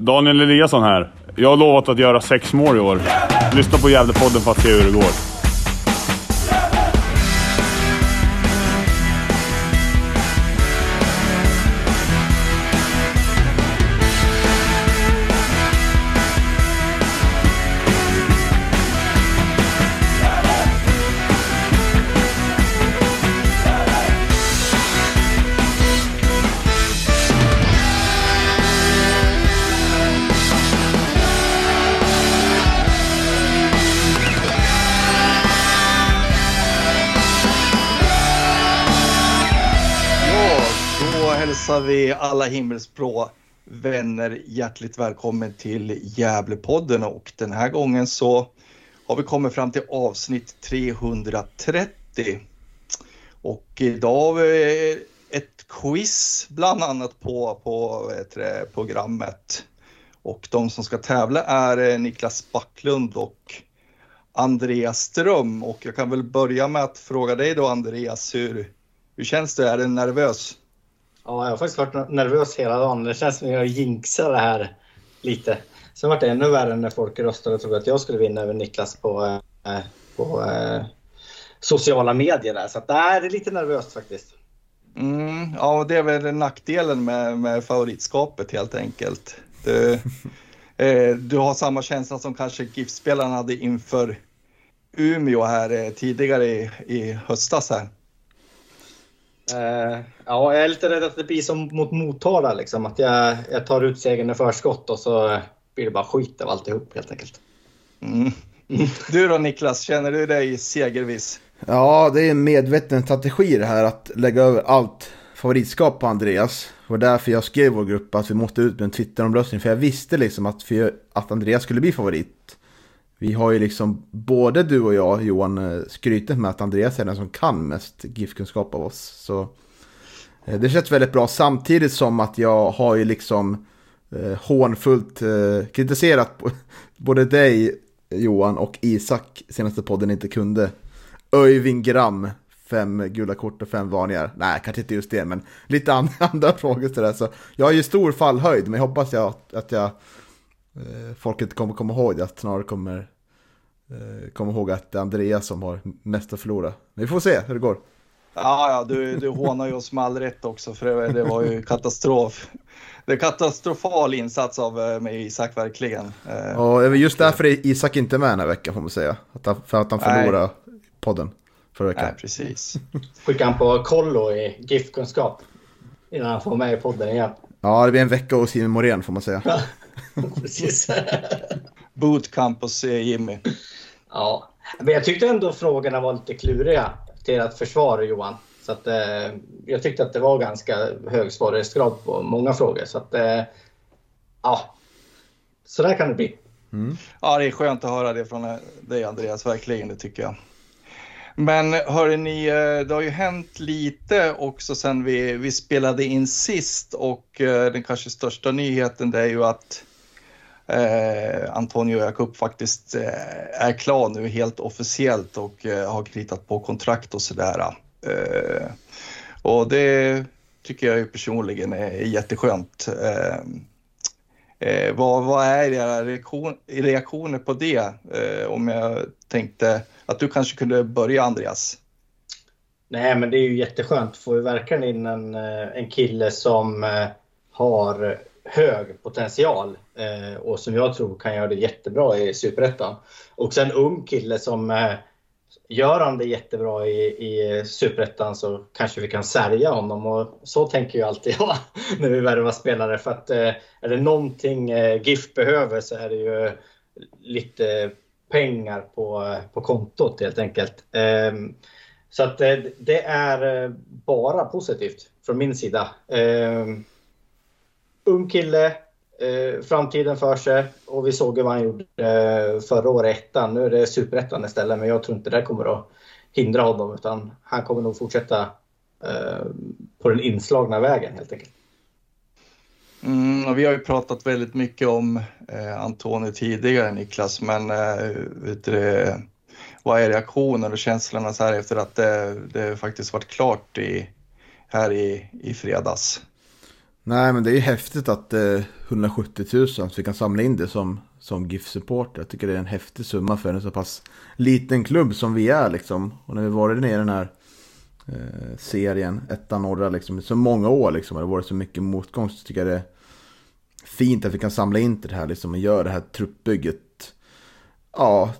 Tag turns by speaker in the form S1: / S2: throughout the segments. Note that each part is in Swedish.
S1: Daniel Eliasson här. Jag har lovat att göra sex mål i år. Lyssna på Gävlepodden för att se hur det går.
S2: Vi alla himmelsblå vänner hjärtligt välkommen till Gävlepodden och den här gången så har vi kommit fram till avsnitt 330. Och idag har vi ett quiz bland annat på, på det, programmet. Och de som ska tävla är eh, Niklas Backlund och Andreas Ström. Och jag kan väl börja med att fråga dig då Andreas, hur, hur känns det? Är du nervös?
S3: Ja, jag har faktiskt varit nervös hela dagen. Det känns som att jag jinxar det här lite. Sen var det ännu värre när folk röstade och trodde att jag skulle vinna över Niklas på, eh, på eh, sociala medier. Där. Så att, nej, det är lite nervöst faktiskt.
S2: Mm, ja, det är väl nackdelen med, med favoritskapet helt enkelt. Du, eh, du har samma känsla som kanske GIF-spelarna hade inför Umeå här eh, tidigare i, i höstas här.
S3: Eh, ja, jag är lite rädd att det blir som mot Motala. Liksom. Att jag, jag tar ut segern i förskott och så blir det bara skit av alltihop helt enkelt.
S2: Mm. Du då Niklas, känner du dig segerviss?
S4: Ja, det är en medveten strategi det här att lägga över allt favoritskap på Andreas. Och därför jag skrev vår grupp att vi måste ut med en Twitteromröstning. För jag visste liksom att, för, att Andreas skulle bli favorit. Vi har ju liksom, både du och jag Johan, eh, skrytit med att Andreas är den som kan mest GIF-kunskap av oss. Så eh, det känns väldigt bra samtidigt som att jag har ju liksom eh, hånfullt eh, kritiserat både dig Johan och Isak senaste podden inte kunde. Öyvind Gram, fem gula kort och fem varningar. Nej, kanske inte just det, men lite an- andra frågor sådär. Så jag har ju stor fallhöjd, men jag hoppas jag, att jag, eh, folket kommer komma ihåg det, att snarare kommer eh, komma ihåg att det är Andreas som har mest att förlora. Men vi får se hur det går.
S2: Ja, ja du, du hånar ju oss med all rätt också för det, det var ju katastrof. Det är katastrofal insats av eh, mig Isak verkligen. Eh,
S4: Och det är just därför är Isak inte med den här veckan får man säga. Att han, för att han
S2: Nej.
S4: förlorade podden förra veckan.
S2: Nej, precis.
S3: Skickar han på kollo i GIF-kunskap innan han får med i podden igen.
S4: Ja, det blir en vecka hos Jimmy Morén får man säga.
S3: Precis.
S2: Bootcamp hos Jimmy.
S3: Ja, men jag tyckte ändå frågorna var lite kluriga till att försvara Johan. Så att, eh, jag tyckte att det var ganska hög svårighetsgrad på många frågor. Så att, eh, ja, så där kan det bli. Mm.
S2: Ja, det är skönt att höra det från eh, dig Andreas, verkligen det tycker jag. Men hörni, ni, eh, det har ju hänt lite också sen vi, vi spelade in sist och eh, den kanske största nyheten det är ju att eh, Antonio Jakob faktiskt eh, är klar nu helt officiellt och eh, har kritat på kontrakt och sådär. Eh, och det tycker jag ju personligen är jätteskönt. Eh, eh, vad, vad är era reaktion, reaktioner på det? Eh, om jag tänkte att du kanske kunde börja Andreas.
S3: Nej, men det är ju jätteskönt. Får vi verkligen in en, eh, en kille som eh, har hög potential eh, och som jag tror kan göra det jättebra i Superettan. Och sen en ung kille som eh, gör han det jättebra i, i Superettan så kanske vi kan sälja honom och så tänker ju alltid jag när vi värvar spelare för att eh, är det någonting eh, GIF behöver så är det ju lite pengar på, eh, på kontot helt enkelt. Ehm, så att eh, det är eh, bara positivt från min sida. Ehm, Ung kille, eh, framtiden för sig och vi såg ju vad han gjorde eh, förra året i ettan. Nu är det superettan istället men jag tror inte det kommer att hindra honom utan han kommer nog fortsätta eh, på den inslagna vägen helt enkelt.
S2: Mm, och vi har ju pratat väldigt mycket om eh, Antoni tidigare Niklas, men eh, vet du, vad är reaktionen och känslorna så här efter att det, det faktiskt varit klart i, här i, i fredags?
S4: Nej, men det är ju häftigt att eh, 170 000, så vi kan samla in det som, som GIF-supporter. Jag tycker det är en häftig summa för en så pass liten klubb som vi är liksom. Och när vi varit nere i den här eh, serien, ettan norra, liksom, i så många år liksom, och det har varit så mycket motgång, så tycker jag det är fint att vi kan samla in till det här liksom, och göra det här truppbygget. Ja,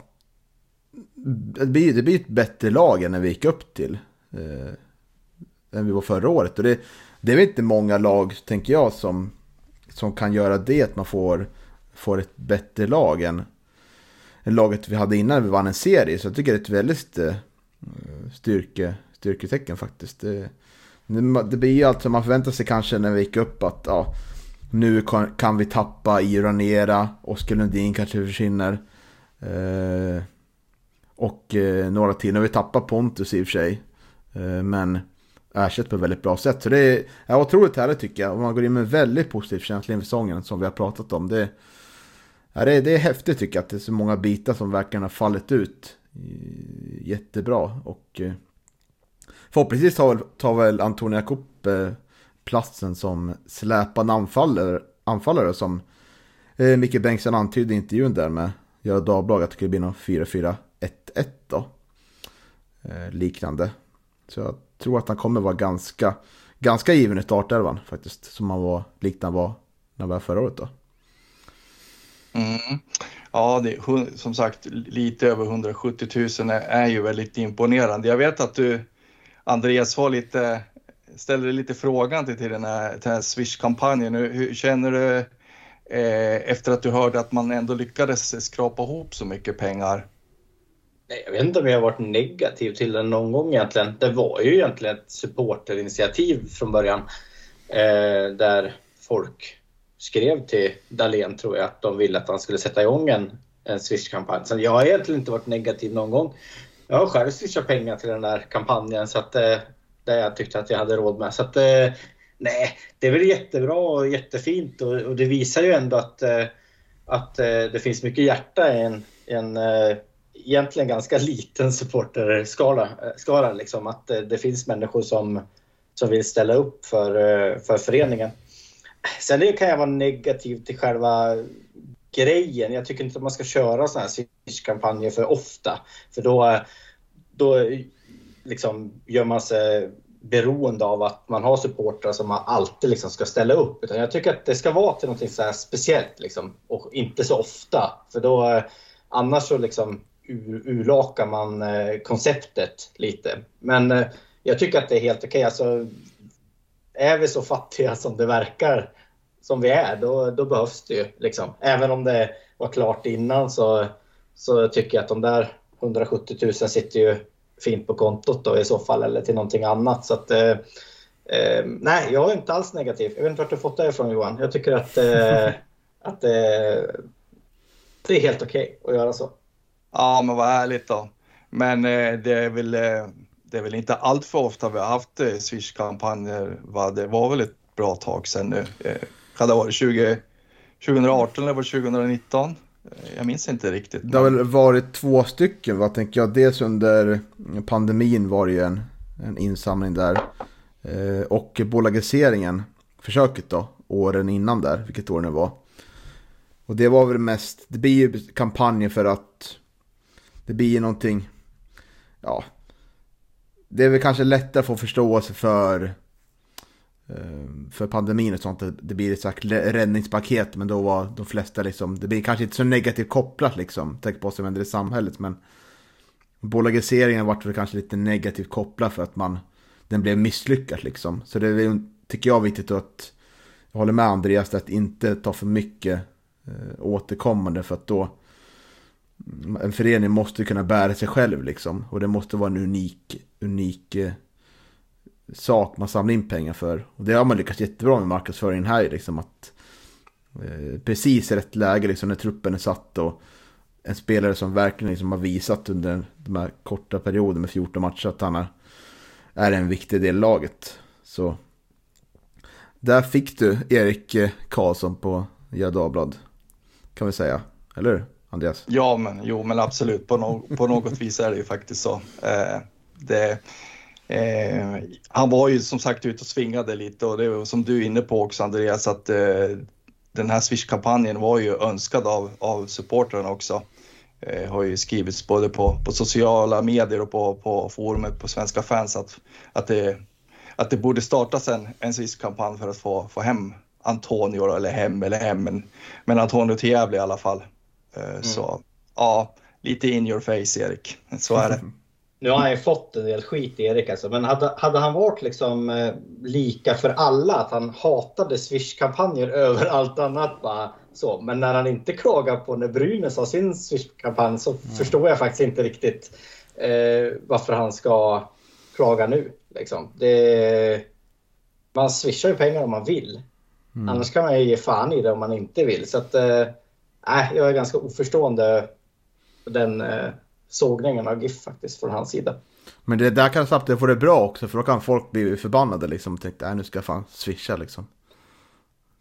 S4: det blir, det blir ett bättre lag än när vi gick upp till. Eh, än vi var förra året. Och det, det är väl inte många lag, tänker jag, som, som kan göra det. Att man får, får ett bättre lag än, än laget vi hade innan vi vann en serie. Så jag tycker det är ett väldigt eh, styrke, styrketecken faktiskt. Det, det blir ju allt som man förväntar sig kanske när vi gick upp att ja, nu kan, kan vi tappa i Ranera, Oskar Lundin kanske försvinner. Eh, och eh, några till. Nu har vi tappat Pontus i och för sig. Eh, men ersätts på ett väldigt bra sätt. Så det är, är otroligt härligt tycker jag. Och man går in med väldigt positiv känsla inför säsongen som vi har pratat om. Det, ja, det, det är häftigt tycker jag att det är så många bitar som verkligen har fallit ut. Jättebra. Och eh, förhoppningsvis tar, tar väl Antonia Kopp eh, platsen som släpande anfallare, anfallare som eh, Micke Bengtsson antydde i intervjun där med Göra Dagblad. att det skulle bli någon 4-4-1-1 då. Eh, liknande. Så att tror att han kommer vara ganska, ganska given i startelvan faktiskt. Som han var, likt han var när han var förra året då.
S2: Mm. Ja, det, som sagt lite över 170 000 är, är ju väldigt imponerande. Jag vet att du, Andreas, var lite, ställde lite frågan till, till den här, här Swish-kampanjen. Hur, hur, känner du eh, efter att du hörde att man ändå lyckades skrapa ihop så mycket pengar?
S3: Nej, jag vet inte om jag har varit negativ till den någon gång egentligen. Det var ju egentligen ett supporterinitiativ från början. Eh, där folk skrev till Dalen tror jag att de ville att han skulle sätta igång en, en Swish-kampanj. Så jag har egentligen inte varit negativ någon gång. Jag har själv swishat pengar till den där kampanjen så att eh, det jag tyckte att jag hade råd med. Så att, eh, nej, det är väl jättebra och jättefint och, och det visar ju ändå att, eh, att eh, det finns mycket hjärta i en, en eh, egentligen ganska liten supporterskara. Eh, Skara, liksom, att eh, det, finns människor som, som vill ställa upp för, eh, för föreningen. Sen kan jag vara negativ till själva grejen. Jag tycker inte att man ska köra sådana här Swish-kampanjer för ofta. För då, då liksom gör man sig beroende av att man har supportrar som man alltid liksom ska ställa upp. Utan jag tycker att det ska vara till något så speciellt liksom, och inte så ofta. För då annars så liksom urlakar man eh, konceptet lite. Men eh, jag tycker att det är helt okej. Okay. Alltså, är vi så fattiga som det verkar som vi är, då, då behövs det ju. Liksom. Även om det var klart innan så, så tycker jag att de där 170 000 sitter ju fint på kontot då i så fall, eller till någonting annat. Så att, eh, eh, nej, jag är inte alls negativ. Jag vet inte vart du fått det ifrån Johan. Jag tycker att, eh, att det är helt okej okay att göra så.
S2: Ja, men vad härligt då. Men eh, det, är väl, eh, det är väl inte allt för ofta vi har haft eh, Swish-kampanjer. Det var väl ett bra tag sedan nu. Eh, kan det ha varit 20, 2018 eller var det 2019? Eh, jag minns inte riktigt.
S4: Det har väl varit två stycken, vad tänker jag. Dels under pandemin var det ju en, en insamling där. Eh, och bolagiseringen, försöket då, åren innan där, vilket år det var. Och det var väl mest, det blir ju kampanjer för att det blir ju någonting, ja. Det är väl kanske lättare att få förståelse för ehm, för pandemin och sånt. Det blir ett slags räddningspaket men då var de flesta liksom, det blir kanske inte så negativt kopplat liksom. Tänk på vad som händer i samhället men bolagiseringen vart väl kanske lite negativt kopplad för att man den blev misslyckad liksom. Så det är, tycker jag viktigt att jag håller med Andreas att inte ta för mycket eh, återkommande för att då en förening måste kunna bära sig själv liksom. Och det måste vara en unik, unik eh, sak man samlar in pengar för. Och det har man lyckats jättebra med marknadsföringen här liksom. Att eh, precis i rätt läge liksom när truppen är satt och en spelare som verkligen liksom har visat under de här korta perioderna med 14 matcher att han är, är en viktig del i laget. Så där fick du Erik eh, Karlsson på Gera Dagblad. Kan vi säga, eller hur? Andreas?
S2: Ja, men, jo, men absolut. På, no på något vis är det ju faktiskt så. Eh, det, Eh, han var ju som sagt ute och svingade lite och det var som du är inne på också Andreas att eh, den här Swish-kampanjen var ju önskad av, av supportrarna också. Eh, har ju skrivits både på, på sociala medier och på, på forumet på Svenska fans att, att, det, att det borde startas en, en Swish-kampanj för att få, få hem Antonio, eller hem eller hem, men, men Antonio till Gävle i alla fall. Eh, mm. Så ja, lite in your face Erik, så är det.
S3: Nu har han ju fått en del skit Erik alltså, men hade, hade han varit liksom eh, lika för alla, att han hatade Swish-kampanjer över allt annat bara så. Men när han inte klagar på när Brynäs har sin Swish-kampanj så mm. förstår jag faktiskt inte riktigt eh, varför han ska klaga nu. Liksom. Det, man swishar ju pengar om man vill. Mm. Annars kan man ju ge fan i det om man inte vill. Så att, eh, jag är ganska oförstående på den eh, sågningen av GIF faktiskt från hans sida.
S4: Men det där kan snabbt få det bra också för då kan folk bli förbannade liksom och tänka, nu ska jag fan swisha liksom.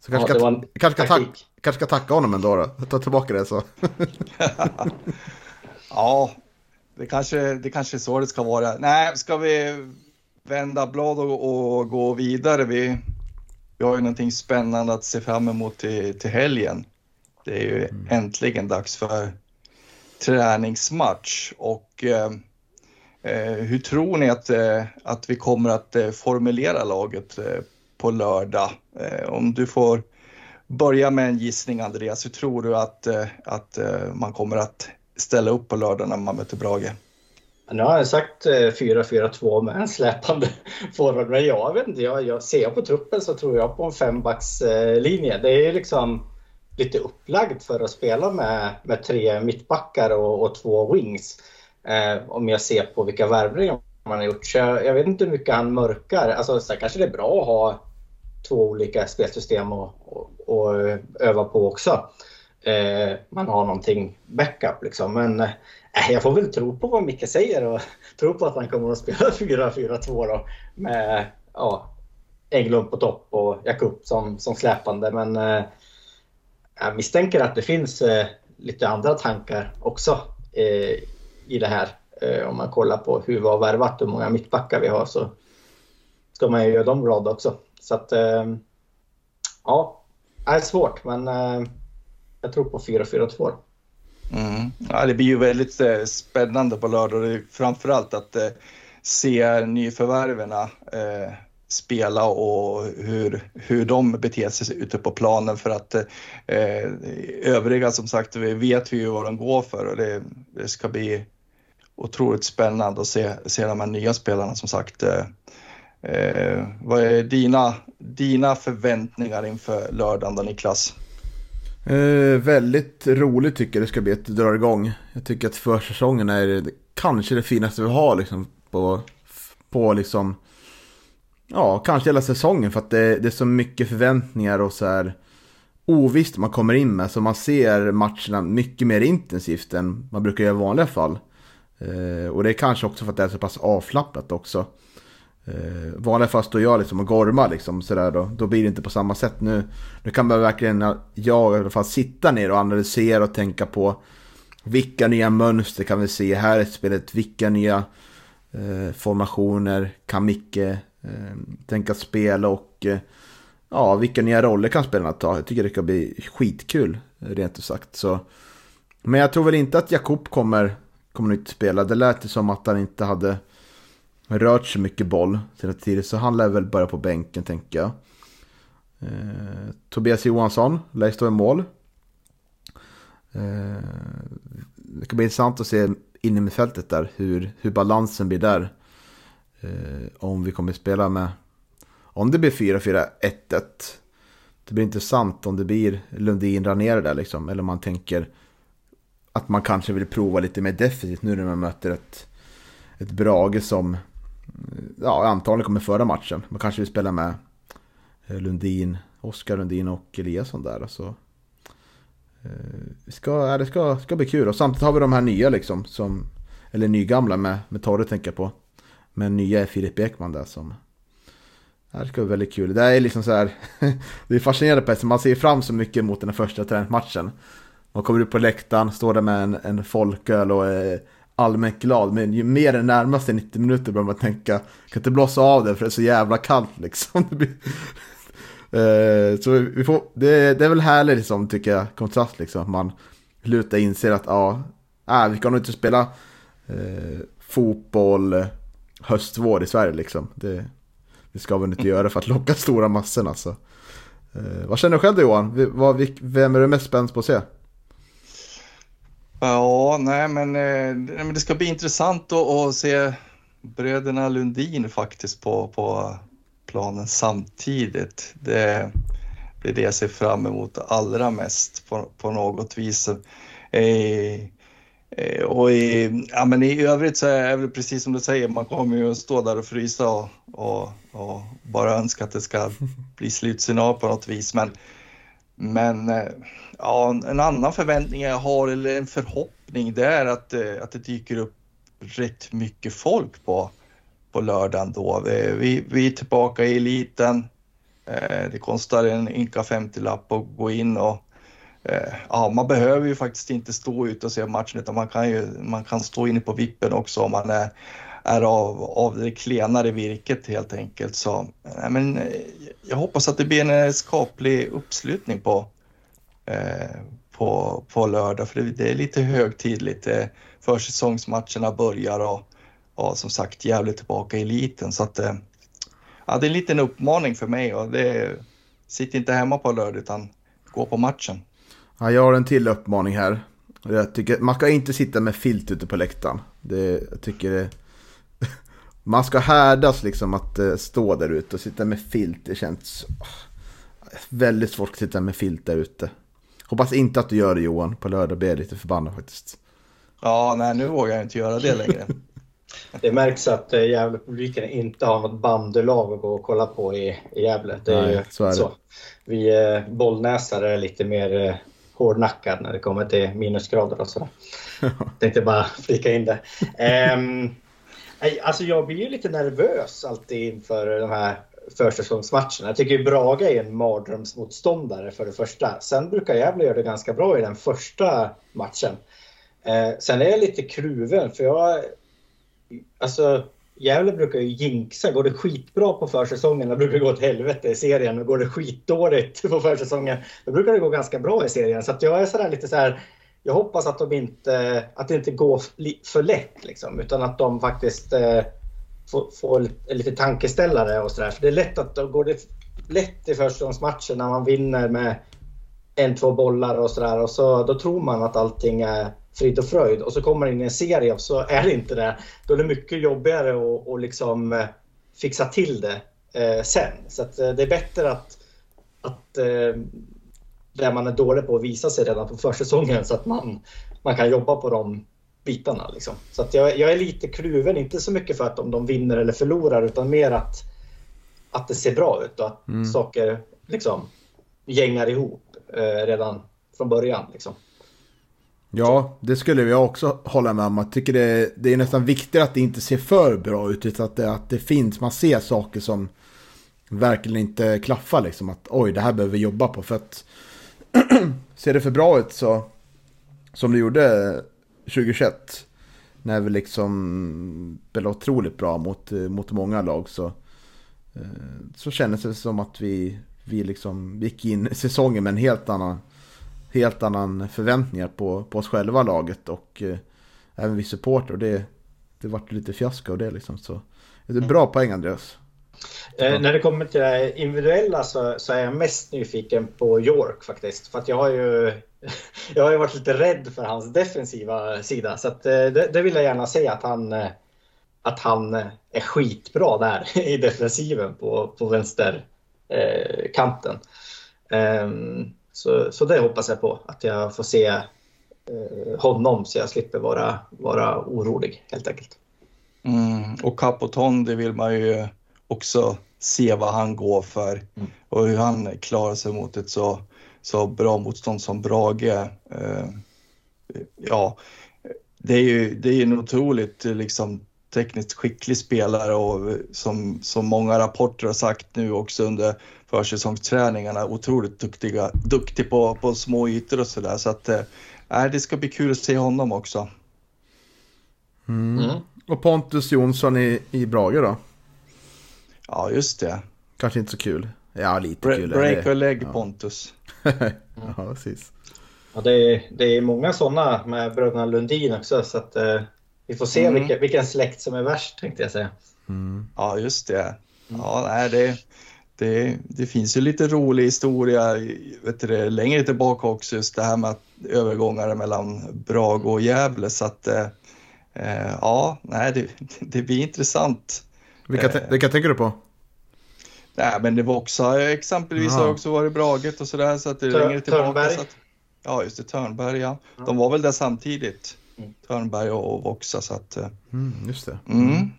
S4: Så kanske, ja, ska, kanske, ska tack, kanske ska tacka honom ändå då. Ta tillbaka det så.
S2: ja, det kanske, det kanske är så det ska vara. Nej, ska vi vända blad och, och gå vidare? Vi, vi har ju någonting spännande att se fram emot till, till helgen. Det är ju mm. äntligen dags för träningsmatch och eh, eh, hur tror ni att, eh, att vi kommer att eh, formulera laget på lördag? Om du får börja med en gissning Andreas, hur tror du att, att man kommer att ställa upp på lördag när man möter Brage?
S3: Nu har jag sagt 4-4-2 med en släpande forward, men jag vet inte, jag, jag ser på truppen så tror jag på en fembackslinje. Det är liksom lite upplagd för att spela med, med tre mittbackar och, och två wings. Eh, om jag ser på vilka värvningar man har gjort. Så jag, jag, vet inte hur mycket han mörkar. Alltså, så kanske det är bra att ha två olika spelsystem och, och, och öva på också. Eh, man har någonting backup liksom. Men eh, jag får väl tro på vad Micke säger och tro på att han kommer att spela 4-4-2 då. Med ja, Englund på topp och Jakub som, som släpande. Men eh, jag misstänker att det finns eh, lite andra tankar också eh, i det här. Eh, om man kollar på hur vi har värvat och hur många mittbackar vi har så ska man ju göra dem glada också. Så att eh, ja, det är svårt men eh, jag tror på 4-4-2.
S2: Mm. Ja, det blir ju väldigt eh, spännande på lördag. Framförallt att eh, se nyförvärven eh, spela och hur, hur de beter sig ute på planen för att eh, övriga som sagt vi vet vi ju vad de går för och det, det ska bli otroligt spännande att se, se de här nya spelarna som sagt. Eh, eh, vad är dina, dina förväntningar inför lördagen då Niklas?
S4: Eh, väldigt roligt tycker jag det ska bli att dra igång. Jag tycker att försäsongen är kanske det finaste vi har liksom på, på liksom Ja, kanske hela säsongen för att det, det är så mycket förväntningar och så här ovisst man kommer in med. Så man ser matcherna mycket mer intensivt än man brukar göra i vanliga fall. Eh, och det är kanske också för att det är så pass avslappnat också. Eh, vanliga fall står jag liksom och gormar liksom sådär då. Då blir det inte på samma sätt nu. Nu kan man verkligen, jag i alla fall sitta ner och analysera och tänka på vilka nya mönster kan vi se här i spelet? Vilka nya eh, formationer kan Micke Eh, tänka spela och eh, ja, vilka nya roller kan spelarna ta? Jag tycker det ska bli skitkul, rent ut sagt. Så, men jag tror väl inte att Jakob kommer, kommer ut spela. Det lät ju som att han inte hade rört så mycket boll sina tiden. Så han lär väl börja på bänken, tänker jag. Eh, Tobias Johansson lär stå i mål. Eh, det ska bli intressant att se in i fältet där hur, hur balansen blir där. Eh, om vi kommer spela med, om det blir 4-4-1-1. Det blir intressant om det blir Lundin Ranere där liksom. Eller om man tänker att man kanske vill prova lite mer defensivt nu när man möter ett, ett Brage som eh, ja, antagligen kommer föra matchen. Man kanske vill spela med eh, Lundin, Oskar Lundin och Eliasson där. Alltså. Eh, det ska, det ska, ska bli kul och samtidigt har vi de här nya liksom. Som, eller nygamla med, med Torre tänker jag på. Men nya är Filip Ekman där som... Det här ska bli väldigt kul. Det är liksom så här... det är fascinerande på ett Man ser fram så mycket mot den här första träningsmatchen. Man kommer ut på läktaren, står där med en, en folköl och är allmänt glad. Men ju mer det närmar sig 90 minuter börjar man tänka, kan inte blåsa av det för det är så jävla kallt liksom. Eh, så vi får, det, det är väl härligt liksom, tycker jag, kontrast liksom. Att man lutar inser att ja, äh, vi kan nog inte spela eh, fotboll höst-vår i Sverige liksom. Det, det ska vi inte göra för att locka stora massorna. Så. Alltså. Eh, vad känner du själv då Johan? Vad, vem är du mest spänd på att se?
S2: Ja, nej men, eh, men det ska bli intressant att, att se bröderna Lundin faktiskt på, på planen samtidigt. Det, det är det jag ser fram emot allra mest på, på något vis. Eh, och i, ja, men i övrigt så är det precis som du säger, man kommer ju att stå där och frysa och, och, och bara önska att det ska bli slutsignal på något vis. Men, men eh, ja, en annan förväntning jag har, eller en förhoppning, det är att, eh, att det dyker upp rätt mycket folk på, på lördagen då. Vi, vi är tillbaka i eliten. Eh, det kostar en ynka 50-lapp att gå in och Eh, ja, man behöver ju faktiskt inte stå ute och se matchen utan man kan ju man kan stå inne på vippen också om man är, är av, av det klenare virket helt enkelt. Så, eh, men, eh, jag hoppas att det blir en skaplig uppslutning på, Eh, på, på lördag för det, det är lite högtidligt. Försäsongsmatcherna börjar och, och som sagt Gävle tillbaka i eliten så att eh, ja, det är en liten uppmaning för mig och det sitt inte hemma på lördag utan gå på matchen.
S4: Ja, jag har en till uppmaning här. Jag tycker, man ska inte sitta med filt ute på läktaren. Det, jag tycker det, man ska härdas liksom att stå där ute och sitta med filt. Det känns väldigt svårt att sitta med filt där ute. Hoppas inte att du gör det Johan. På lördag blir jag lite förbannad faktiskt.
S2: Ja, nej nu vågar jag inte göra det längre.
S3: det märks att äh, Gävlepubliken inte har något bandylag att gå och kolla på i, i Gävle. Det är nej, så är det. Så. Vi äh, bollnäsare är lite mer hårdnackad när det kommer till minusgrader och sådär. Tänkte bara flika in det. Um, alltså jag blir ju lite nervös alltid inför de här försäsongsmatcherna. Jag tycker Braga är en mardrömsmotståndare för det första. Sen brukar Gävle göra det ganska bra i den första matchen. Eh, sen är jag lite kluven för jag... Alltså, Gävle brukar ju jinxa. Går det skitbra på försäsongen, då brukar det gå åt helvete i serien. Och går det skitdåligt på försäsongen, då brukar det gå ganska bra i serien. Så jag är sådär lite så här... Jag hoppas att, de inte, att det inte går för lätt, liksom, utan att de faktiskt eh, får, får, lite tankeställare och sådär. För det är lätt att då går det lätt i förstagångsmatchen när man vinner med en, två bollar och sådär. Och så, då tror man att allting är frid och fröjd. Och så kommer man in i en serie och så är det inte det. Då är det mycket jobbigare att och liksom eh, fixa till det eh, sen. Så att, eh, det är bättre att, att eh, där man är dålig på att visa sig redan på försäsongen så att man, man kan jobba på de bitarna. Liksom. Så att jag, jag, är lite kluven, inte så mycket för att om de vinner eller förlorar utan mer att, att det ser bra ut och att mm. saker liksom gängar ihop eh, redan från början. Liksom.
S4: Ja, det skulle jag också hålla med om. Jag tycker det, det är nästan viktigare att det inte ser för bra ut. Utan att det, att det finns, man ser saker som verkligen inte klaffar. Liksom. Att oj, det här behöver vi jobba på. För att ser det för bra ut så, som det gjorde 2021. När vi liksom spelade otroligt bra mot, mot många lag så, eh, så kändes det som att vi, vi liksom gick in i säsongen med en helt annan, helt annan förväntningar på, på oss själva laget och eh, även vi supporter. Det, det vart lite fiasko av det liksom. Så det är bra poäng Andreas.
S3: Eh, när det kommer till det individuella så, så, är jag mest nyfiken på York faktiskt. För att jag har ju jag har ju varit lite rädd för hans defensiva sida. Så att, eh, det, det, vill jag gärna säga att han, eh, att han eh, är skitbra där i defensiven på, på vänsterkanten. Eh, så, så det hoppas jag på, att jag får se eh, honom så jag slipper vara, vara orolig helt enkelt.
S2: Mm, och Capoton, det vill man ju också se vad han går för mm. och hur han klarar sig mot ett så så bra motstånd som Brage. Eh, ja, det är ju det är en otroligt liksom, tekniskt skicklig spelare och som, som många rapporter har sagt nu också under försäsongsträningarna, otroligt duktiga, duktig på, på små ytor och sådär. Så att eh, det ska bli kul att se honom också.
S3: Mm.
S4: Och Pontus Jonsson i, i Brage då?
S2: Ja, just det.
S4: Kanske inte så kul. Ja, lite
S2: Bre-
S4: kul. är
S2: break a leg Pontus.
S4: ja, precis.
S3: Ja, det, är, det är många sådana med bröderna Lundin också. Så att, eh, vi får se
S2: Mm.
S3: vilken, vilken släkt som är värst tänkte jag säga.
S4: Mm.
S2: Ja, just det. Ja, nej, det, det, det finns ju lite rolig historia vet du, längre tillbaka också, just det här med att övergångar mellan Brage och Gävle. Så att, eh, eh, ja, nej, det, det blir intressant.
S4: Vilka,
S2: Eh.
S4: vilka tänker du på?
S2: Nej, men det var också exempelvis har också varit Braget och sådär så att det är längre tillbaka.
S3: Törnberg.
S2: Så att, ja, just det, Törnberg ja.
S3: Ja.
S2: De var väl där samtidigt.
S3: Mm.
S2: Törnberg och, Voxa så att. eh,
S4: Mm, just det.
S2: Mm.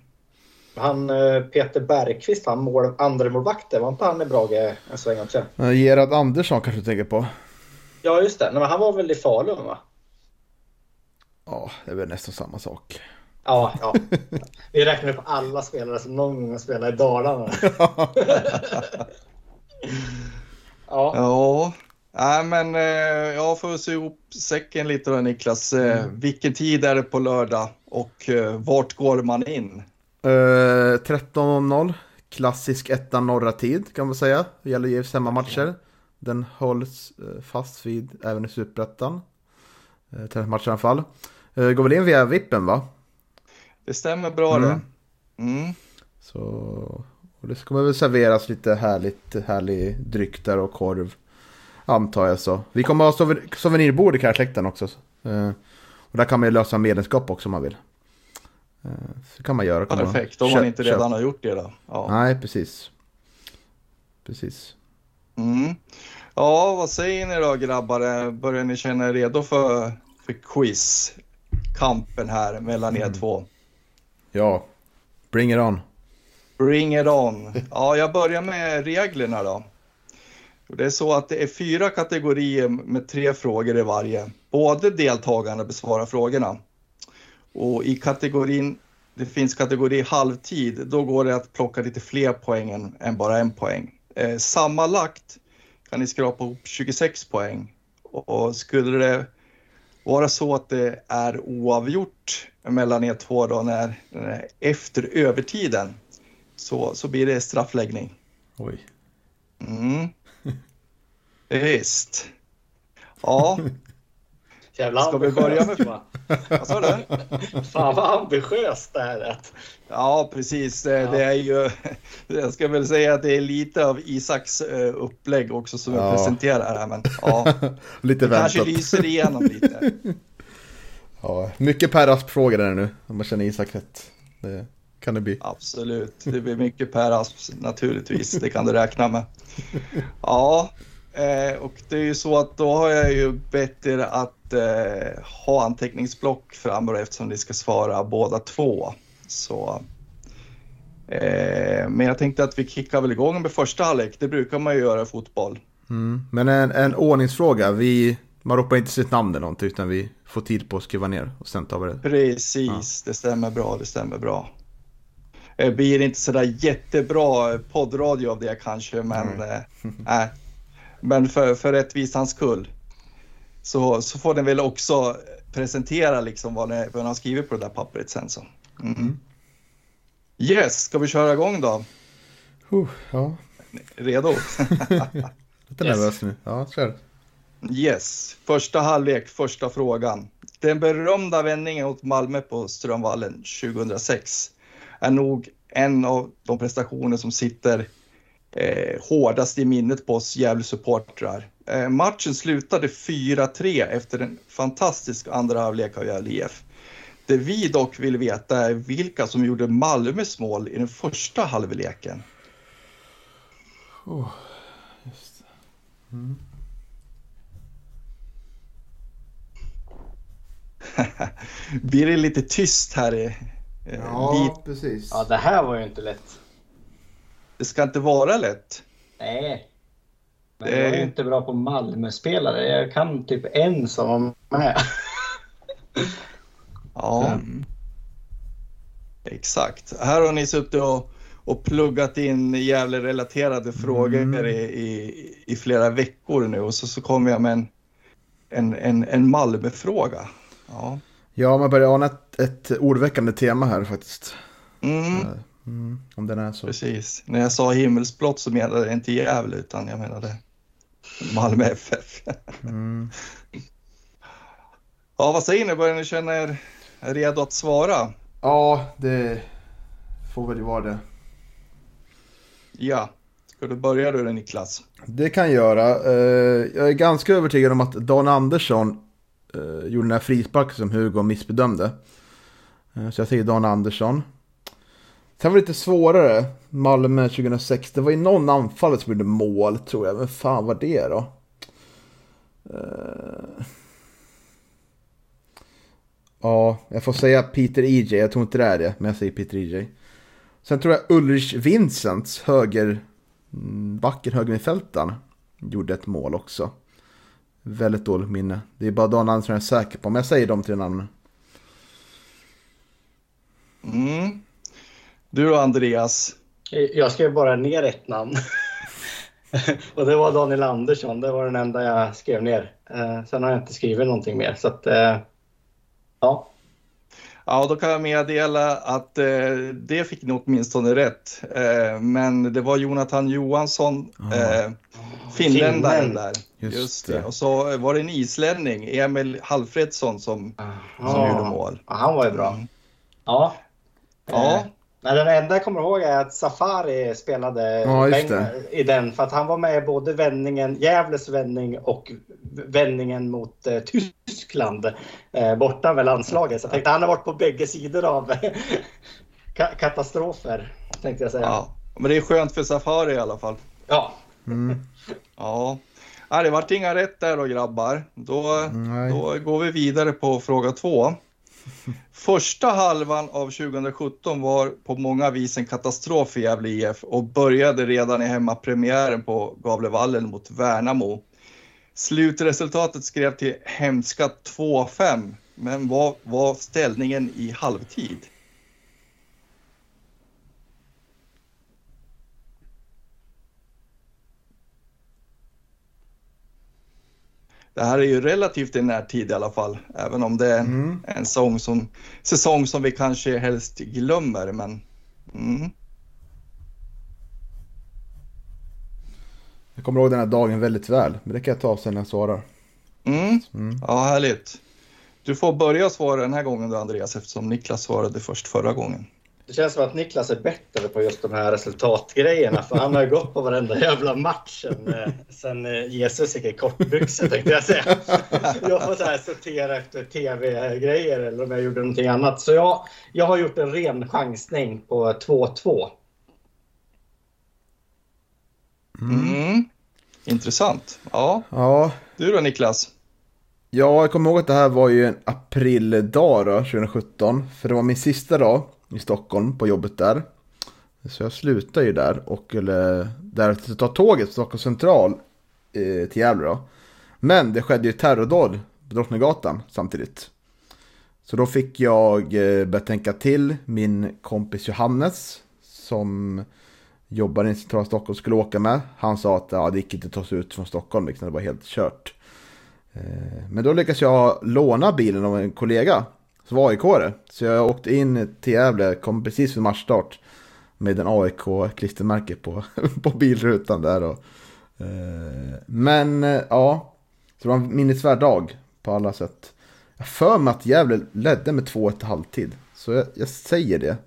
S3: Han eh, Peter Bergqvist, han mål, andra målvakten, var inte han i Brage en sväng också?
S4: Gerard Andersson kanske du tänker på?
S3: Ja, just det. Nej, men han var väl i Falun va?
S4: Ja, det är väl nästan samma sak.
S3: Ja, ja. Vi räknar upp alla spelare som någon gång har spelat i Dalarna. ja.
S2: Ja, nej men eh, jag får se ihop säcken lite då Niklas. Eh, Vilken tid är det på lördag och eh, vart går man in?
S4: Uh, 13.00. Klassisk etta norra tid kan man säga. Det gäller ju hemmamatcher. Den hålls eh, fast vid även i Superettan. Uh, Träningsmatcher i alla fall. Uh, går väl in via vippen va?
S2: Det stämmer bra
S4: Mm.
S2: det. Mm.
S4: Så och det kommer väl serveras lite härligt, härlig dryck där och korv. Antar jag så. Vi kommer ha souven- souvenirbord i Kärrsläkten också. Eh, och där kan man ju lösa medlemskap också om man vill. Eh, så kan man göra. Kan man
S2: Perfekt, om
S4: köp-
S2: man inte
S4: köp-
S2: redan har gjort det då. Ja.
S4: Nej, precis. Precis.
S2: Mm. ja, vad säger ni då grabbar? Börjar ni känna er redo för, för quiz? Kampen här mellan
S4: Mm.
S2: er två.
S4: Ja, bring it on.
S2: Bring it on. Ja, jag börjar med reglerna då. Det är så att det är fyra kategorier med tre frågor i varje. Både deltagarna besvarar frågorna. Och i kategorin, det finns kategori halvtid, då går det att plocka lite fler poäng än, än bara en poäng. Eh, sammanlagt kan ni skrapa ihop 26 poäng. Och, skulle det vara så att det är oavgjort mellan er två då när, när efter övertiden så, så blir det straffläggning.
S4: Oj.
S2: Mm. Visst. Ja,
S3: Jävla
S2: Ska vi börja med- vad sa du?
S3: Fan vad ambitiöst det här är.
S2: Ja, precis. Det,
S3: Ja.
S2: det är ju, jag ska väl säga att det är lite av Isaks eh, upplägg också som
S4: Ja.
S2: jag presenterar här. Men ja,
S4: Lite
S2: det kanske
S4: väntat.
S2: lyser igenom lite.
S4: Ja, mycket Per Asp-frågor där nu. Om man känner Isak rätt. Det kan det bli.
S2: Absolut, det blir mycket Per Asp naturligtvis. Det kan du räkna med. Ja, eh, och det är ju så att då har jag ju bett er att eh, ha anteckningsblock framme då, eftersom ni ska svara båda två. Så, eh, men jag tänkte att vi kickar väl igång med första halvlek. Det brukar man ju göra i fotboll.
S4: Mm. Men en, en ordningsfråga. Vi, man ropar inte sitt namn eller någonting utan vi får tid på att skriva ner och sen tar vi det.
S2: Precis, det stämmer bra, det stämmer bra. Det blir inte sådär jättebra poddradio av det kanske, men, eh, nej. Men för, för rättvisans skull så, så får den väl också presentera liksom vad ni har skrivit på det där pappret sen. Så. Mm. Yes, ska vi köra igång då?
S4: Uh, ja,
S2: Redo?
S4: lite
S3: Yes.
S4: nervös nu. Ja, kör.
S2: Yes, första halvlek, första frågan. Den berömda vändningen mot Malmö på Strömvallen 2006 är nog en av de prestationer som sitter eh, hårdast i minnet på oss Gävle-supportrar. Eh, matchen slutade 4-3 efter en fantastisk andra halvlek av Gävle IF. Det vi dock vill veta är vilka som gjorde Malmös mål i den första halvleken.
S4: Oh, just det.
S2: Blir det lite tyst här? i- eh, lite-
S4: precis.
S3: Ja, det här var ju inte lätt.
S2: Det ska inte vara lätt.
S3: Nej. Men
S2: Det är
S3: jag är inte bra på Malmö-spelare. Jag kan typ en som var med.
S2: Ja.
S3: Mm.
S2: Exakt. Här har ni suttit och, och pluggat in Gävle-relaterade frågor i, i, i flera veckor nu och så, så kommer jag med en, en, en, en Malmö-fråga. Ja.
S4: Ja, man börjar ana ett, ett ordväckande tema här faktiskt.
S2: Mm,
S4: Mm, om den är så.
S2: precis. När jag sa himmelsblått så menade jag inte Gävle utan jag menade Malmö FF.
S4: Mm.
S2: Ja, vad säger ni? Börjar ni känna er redo att svara?
S4: Ja, det får väl vara det.
S2: Ja. Ska du börja du Niklas?
S4: Det kan jag göra. Eh, Jag är ganska övertygad om att Dan Andersson eh, gjorde den här frisparken som Hugo missbedömde. Eh, Så jag säger Dan Andersson. Sen var det lite svårare. Malmö 2006. Det var ju någon anfallare som gjorde mål tror jag. Men fan var det då? Uh... Ja, jag får säga Peter EJ. Jag tror inte det är det, men jag säger Peter EJ. Sen tror jag Ulrich Vincents höger mm, högermittfältaren gjorde ett mål också. Väldigt dåligt minne. Det är bara Dan Andersson jag är säker på, men jag säger de tre namnen.
S2: Mm. Du då Andreas?
S3: Jag skrev bara ner ett namn. och det var Daniel Andersson. Det var den enda jag skrev ner. Eh, sen har jag inte skrivit någonting mer. Så att, eh, ja.
S2: Ja, då kan jag meddela att eh, det fick ni åtminstone rätt. Eh, men det var Jonathan Johansson, eh, finländaren
S3: Finland.
S2: där.
S4: Just
S2: Just,
S4: det.
S2: det. Och så var det en islänning, Emil Halfredsson, som, som gjorde mål.
S3: Ja, han var ju bra. Ja.
S2: Ja.
S3: Nej, den enda jag kommer ihåg är att Safari spelade
S4: Ja,
S3: i den. För att han var med i både vändningen, Gävles vändning och vändningen mot eh, Tyskland. Eh, borta med landslaget. Så jag tänkte han har varit på bägge sidor av ka- katastrofer. Tänkte jag säga. Ja.
S2: Ja. Men det är skönt för Safari i alla fall.
S4: Mm.
S2: Ja. ja det vart inga rätt där då grabbar. Då,
S4: Nej.
S2: då går vi vidare på fråga två. Första halvan av 2017 var på många vis en katastrof för Gävle IF och började redan i hemmapremiären på Gavlevallen mot Värnamo. Slutresultatet skrev till hemska 2-5, men vad var ställningen i halvtid? Det här är ju relativt i närtid i alla fall, även om det är en,
S4: Mm.
S2: en sång som, säsong som vi kanske helst glömmer. Men, mm.
S4: Jag kommer ihåg den här dagen väldigt väl, men det kan jag ta sen när jag svarar.
S2: Mm.
S4: Mm.
S2: Ja, härligt. Du får börja svara den här gången då Andreas, eftersom Niklas svarade först förra gången.
S3: Det känns som att Niklas är bättre på just de här resultatgrejerna. För han har ju gått på varenda jävla match sen, eh, sen eh, Jesus gick i kortbyxor tänkte jag säga. Jag får så här sortera efter tv-grejer eller om jag gjorde någonting annat. Så jag, jag har gjort en ren chansning på 2-2.
S2: Mm. Intressant. Ja,
S4: Ja,
S2: du då Niklas?
S4: Ja, jag kommer ihåg att det här var ju en aprildag då, 2017. För det var min sista dag i Stockholm på jobbet där. Så jag slutade ju där och skulle därefter ta tåget till Stockholms central eh, till Gävle då. Men det skedde ju terrordåd på Drottninggatan samtidigt. Så då fick jag eh, börja tänka till. Min kompis Johannes som jobbar i centrala Stockholm skulle åka med. Han sa att ja, det gick inte att ta sig ut från Stockholm, liksom, det var helt kört. Eh, Men då lyckades jag låna bilen av en kollega var aik Så jag åkte in till Gävle, kom precis vid matchstart med en AIK-klistermärke på, på bilrutan där. Och, eh, men eh, ja, så det var en minnesvärd dag på alla sätt. Jag för mig att Gävle ledde med 2-1 halvtid. Så jag, jag säger det.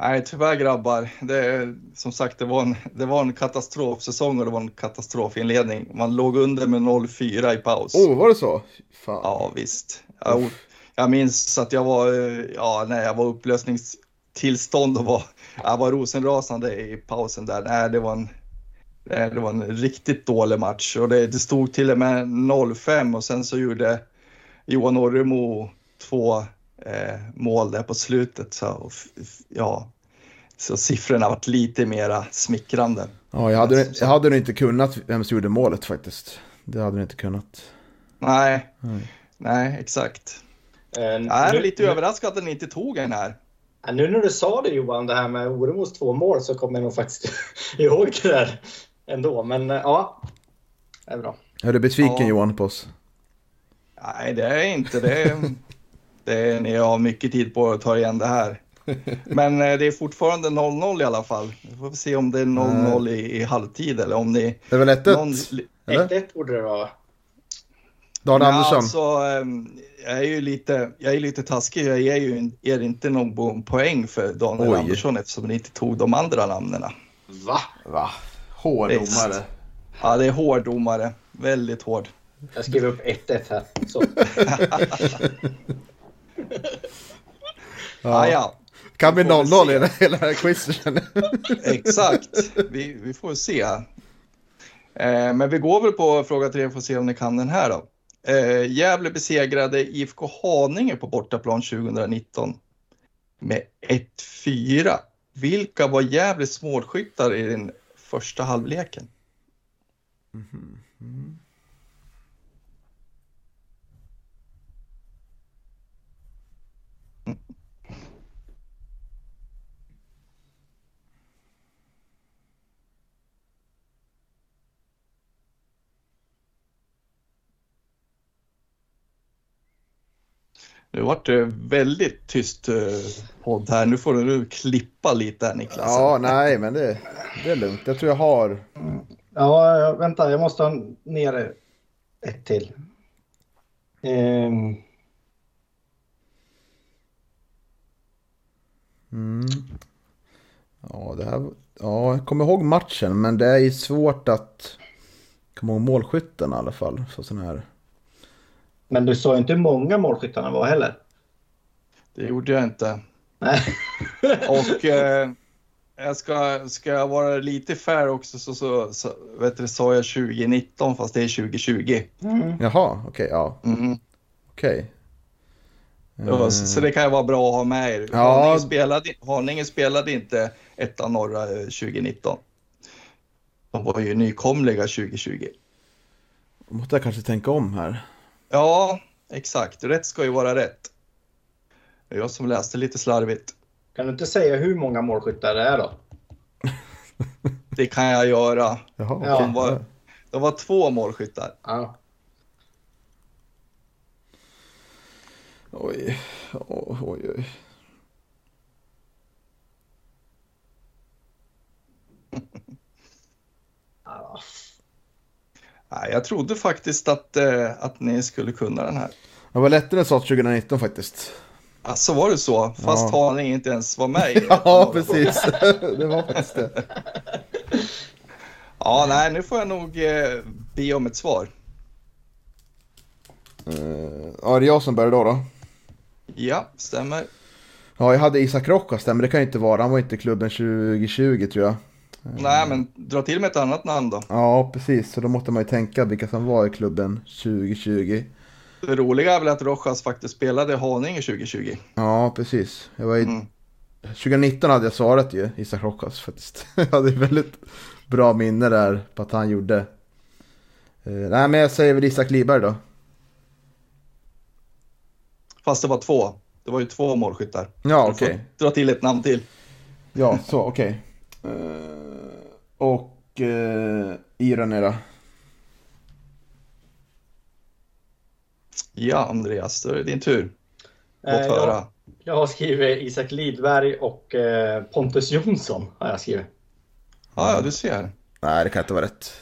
S2: Nej, tyvärr grabbar. Det, som sagt, det var, en, det var en katastrofsäsong och det var en katastrofinledning. Man låg under med 0-4 i paus.
S4: Åh, oh, var det så? Fan.
S2: Ja, visst. Jag, jag minns att jag var, eh, ja, när jag var upplösningstillstånd och var, jag var rosenrasande i pausen där. Nej, det var en, nej, det var en riktigt dålig match och det, det stod till och med 0-5 och sen så gjorde Johan Orremo två eh, mål där på slutet. Så, och ja, så siffrorna varit lite mera smickrande.
S4: Ja, jag hade, jag hade nog inte kunnat vem som gjorde målet faktiskt. Det hade jag inte kunnat.
S2: Nej,
S4: Mm.
S2: Nej, exakt.
S3: Eh,
S2: Jag är
S3: nu-
S2: lite överraskad att ni inte tog en här.
S3: Nu när du sa det Johan, det här med Oremos två mål så kommer jag nog faktiskt ihåg det där ändå. Men eh, ja, det är bra.
S4: Är du besviken
S2: Ja.
S4: Johan på oss?
S2: Nej, det är inte det. det är, ni har mycket tid på att ta igen det här. Men eh, det är fortfarande 0-0 i alla fall. Vi får se om det är 0-0 i, i halvtid eller om ni...
S4: Det är väl 1-1?
S2: någon-
S4: Eller?
S3: 1-1 borde det vara.
S4: Dan
S2: Ja,
S4: Andersson.
S2: Alltså, ehm, jag är ju lite, jag är lite taskig. Jag ger ju er inte någon poäng för Daniel
S4: Oj.
S2: Andersson eftersom ni inte tog de andra namnen.
S3: Va?
S4: Va? Hård
S2: Visst. Ja, det är hård domare. Väldigt hård.
S3: Jag skriver upp 1-1 här. Så.
S2: Ja, ja.
S4: Kan bli
S2: Vi får väl
S4: 0-0
S2: se.
S4: i hela- här quizen.
S2: Exakt. Vi, vi får se. Eh, men vi går väl på fråga tre och får se om ni kan den här då. Eh, Gävle besegrade IFK Haninge på bortaplan 2019 med 1-4. Vilka var Gävles målskyttar i den första halvleken? Mhm, mhm. Nu vart det väldigt tyst eh, podd här. Nu får du klippa lite här Niklas.
S4: Ja, nej, men det, det är lugnt. Jag tror jag har...
S3: Ja, vänta. Jag måste ha ner ett till. Ehm,
S4: Mm. Ja, det här... Ja, jag kommer ihåg matchen, men det är ju svårt att komma ihåg målskytten i alla fall. För sån här...
S3: men du sa ju inte hur många målskyttarna var heller.
S2: Det gjorde jag inte.
S3: Nej.
S2: Och eh, jag ska, ska jag vara lite fair också så, så, så vet du, sa jag 2019 fast det är 2020.
S3: Mm.
S4: Jaha, okej, ja.
S2: Mm.
S4: Okej.
S2: Det var- Så, så det kan ju vara bra att ha med er.
S4: Ja.
S2: Haninge, spelade, Haninge spelade inte ettan norra eh, 2019. De var ju nykomliga 2020.
S4: Då måste jag kanske tänka om här.
S2: Ja, exakt. Rätt ska ju vara rätt. Det är jag som läste lite slarvigt.
S3: Kan du inte säga hur många målskyttar det är då?
S2: Det kan jag göra.
S4: Jaha,
S3: Ja.
S4: okej.
S2: De var, de var två målskyttar.
S3: Ja.
S4: Oj, oj, oj. oj.
S3: Ja.
S2: Nej, jag trodde faktiskt att, eh, att ni skulle kunna den här.
S4: Det var lättare än sa 2019 faktiskt.
S2: Alltså var det så? Fast
S4: Ja.
S2: Haninge inte ens var med
S4: Ja, precis. det var faktiskt det.
S2: Ja, nej, nu får jag nog eh, be om ett svar.
S4: Uh, ja, är det jag som börjar då då?
S2: Ja, stämmer.
S4: Ja, jag hade Isak Rojas där, men det kan ju inte vara. Han var inte i klubben 2020 tror jag.
S2: Nej, men dra till med ett annat namn då.
S4: Ja, precis. Så då måste man ju tänka vilka som var i klubben 2020.
S2: Det roliga är väl att Rojas faktiskt spelade i Haninge 2020.
S4: Ja, precis. Jag var i...
S2: Mm.
S4: 2019 hade jag svarat ju, Isak Rojas faktiskt. Jag hade väldigt bra minne där på att han gjorde. Eh, nej, men jag säger väl Isak Liberg då.
S2: Fast det var två. Det var ju två målskyttar.
S4: Ja, okej.
S2: Dra till ett namn till.
S4: Ja, så okej. Eh, och uh, Iran är då?
S2: Ja, Andreas, då är det din tur. Låt
S3: Eh,
S2: höra.
S3: jag, jag har skrivit Isak Lidberg och eh, Pontus Jonsson. Har jag skrivit.
S2: Ja, ja, du ser.
S4: Nej, det kan inte vara rätt.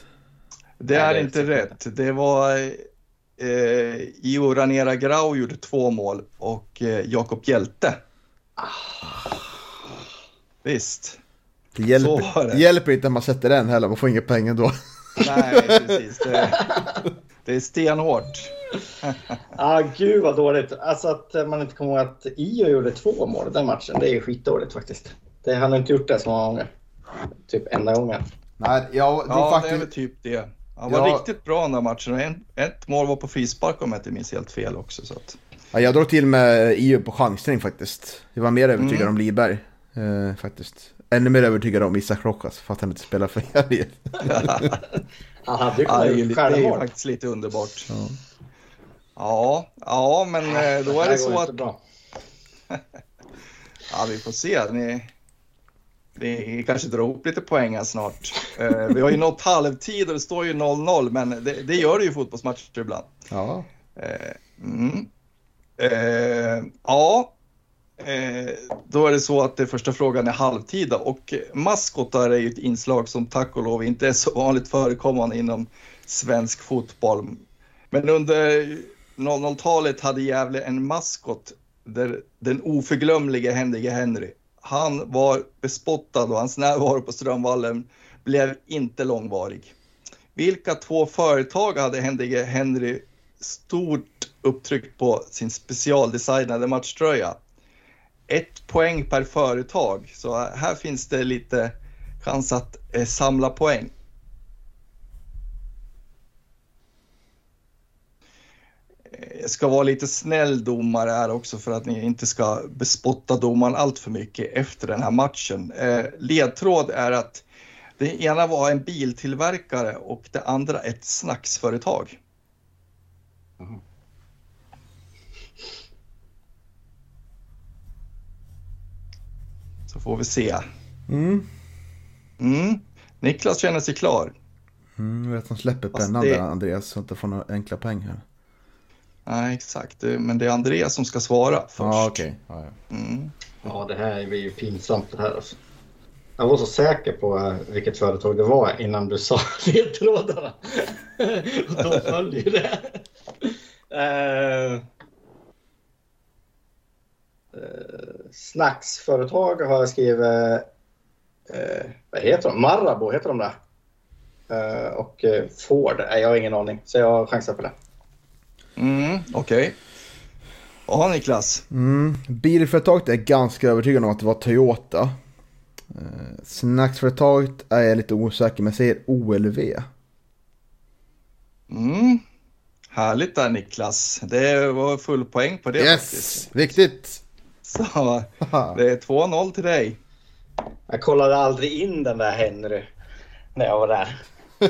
S2: Det
S3: Nej,
S2: är
S3: det är
S2: inte
S3: inte
S2: rätt. Det var eh, Io Ranera Grau gjorde två mål och eh, Jakob Hjälte. Visst.
S4: Det hjälper,
S2: det.
S4: det hjälper inte om man sätter den heller, man får inga pengar då.
S2: Nej, precis. Det, det är stenhårt.
S3: Ah, gud vad dåligt. Alltså att man inte kommer ihåg att Io gjorde två mål i den matchen. Det är skitdåligt faktiskt. Det, han har inte gjort det så många gånger. Typ enda gången.
S4: Nej, jag tror
S2: Ja, det är
S4: faktiskt...
S2: väl typ det. Han var
S4: Ja.
S2: riktigt bra den där matchen. och En, ett mål var på frispark om jag inte minns helt fel också. Så att,
S4: Ja, jag drog till med EU på chansning faktiskt. Jag var mer övertygad
S2: Mm.
S4: om Liberg. Eh, faktiskt. Ännu mer övertygad om Isak Rojas för att han inte spelar för Gävle.
S3: Han hade ju
S2: det, är,
S3: kunnat
S2: ju det är faktiskt lite underbart.
S4: Ja.
S2: Ja, ja men eh, då är det så att
S3: bra.
S2: Ja, vi får se. Ni, ni kanske drar ihop lite poäng här snart. Eh, vi har ju nått halvtid och det står ju 0-0, men det, det gör det ju i fotbollsmatcher ibland.
S4: ja.
S2: Eh, mm. ja, Eh, då är det så att det första frågan är halvtida och maskotar är ju ett inslag som tack och lov inte är så vanligt förekommande inom svensk fotboll. Men under 00-talet hade Gävle en maskot där den oförglömlige Henrik Henry. Han var bespottad och hans närvaro på Strömvallen blev inte långvarig. Vilka två företag hade Henrik Henry stort upptryck på sin specialdesignade matchtröja? Ett poäng per företag, så här finns det lite chans att eh, samla poäng. Eh, jag ska vara lite snäll domare här också för att ni inte ska bespotta domaren allt för mycket efter den här matchen. Eh, ledtråd är att det ena var en biltillverkare och det andra ett snacksföretag. Mm. Så får vi se.
S4: Mm.
S2: Mm. Niklas känner sig klar.
S4: Mm, jag vet att han släpper pennan det... där Andreas så att inte får några enkla poäng här.
S2: Nej, exakt. Men det är Andreas som ska svara först.
S4: Ja, okej. Okay. Ja,
S3: ja. Mm. ja, det här blir ju pinsamt det här alltså. Jag var så säker på eh, vilket företag det var innan du sa ledtrådarna. Och de följer det. Uh, uh, snacksföretag har jag skrivit. Uh, vad heter de? Marabou heter de där. Uh, och Ford. Nej, jag har ingen aning. Så jag chansar på det.
S2: Mm, Okej. Okay. Ja, Niklas.
S4: Mm, bilföretaget är ganska övertygad om att det var Toyota. Eh, snacksföretaget är jag lite osäker men säger OLV.
S2: Mm. Härligt där Niklas. Det var full poäng på det
S4: Yes, faktiskt. viktigt.
S2: Så det är 2-0 till dig.
S3: Jag kollade aldrig in den där Henry när jag var där.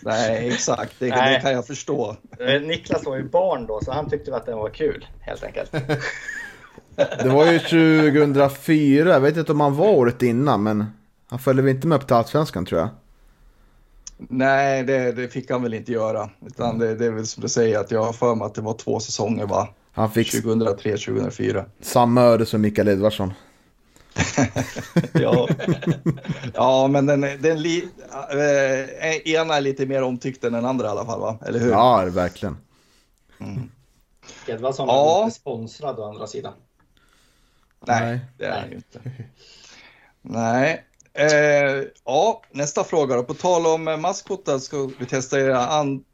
S2: Nej, exakt. Det, Nej. det, kan jag förstå.
S3: Eh, Niklas var ju barn då, så han tyckte att den var kul, helt enkelt.
S4: Det var ju 2004, jag vet inte om han var året innan, men han följde väl inte med upp till Allsvenskan tror jag.
S2: Nej, det, det, fick han väl inte göra. Utan det, det är väl som du säger, att jag har för mig att det var två säsonger va?
S4: Han fick
S2: 2003-2004.
S4: Samma öde som Mikael Edvardsson.
S2: ja. ja, men den, den li, äh, ena är lite mer omtyckt än den andra i alla fall, va? Eller hur?
S4: Ja, verkligen.
S3: Mm. Edvardsson ja. är inte sponsrad å andra sidan.
S2: Nej, det är han ju inte. Nej. Eh, ja, nästa fråga då. På tal om maskotar ska vi testa era, an,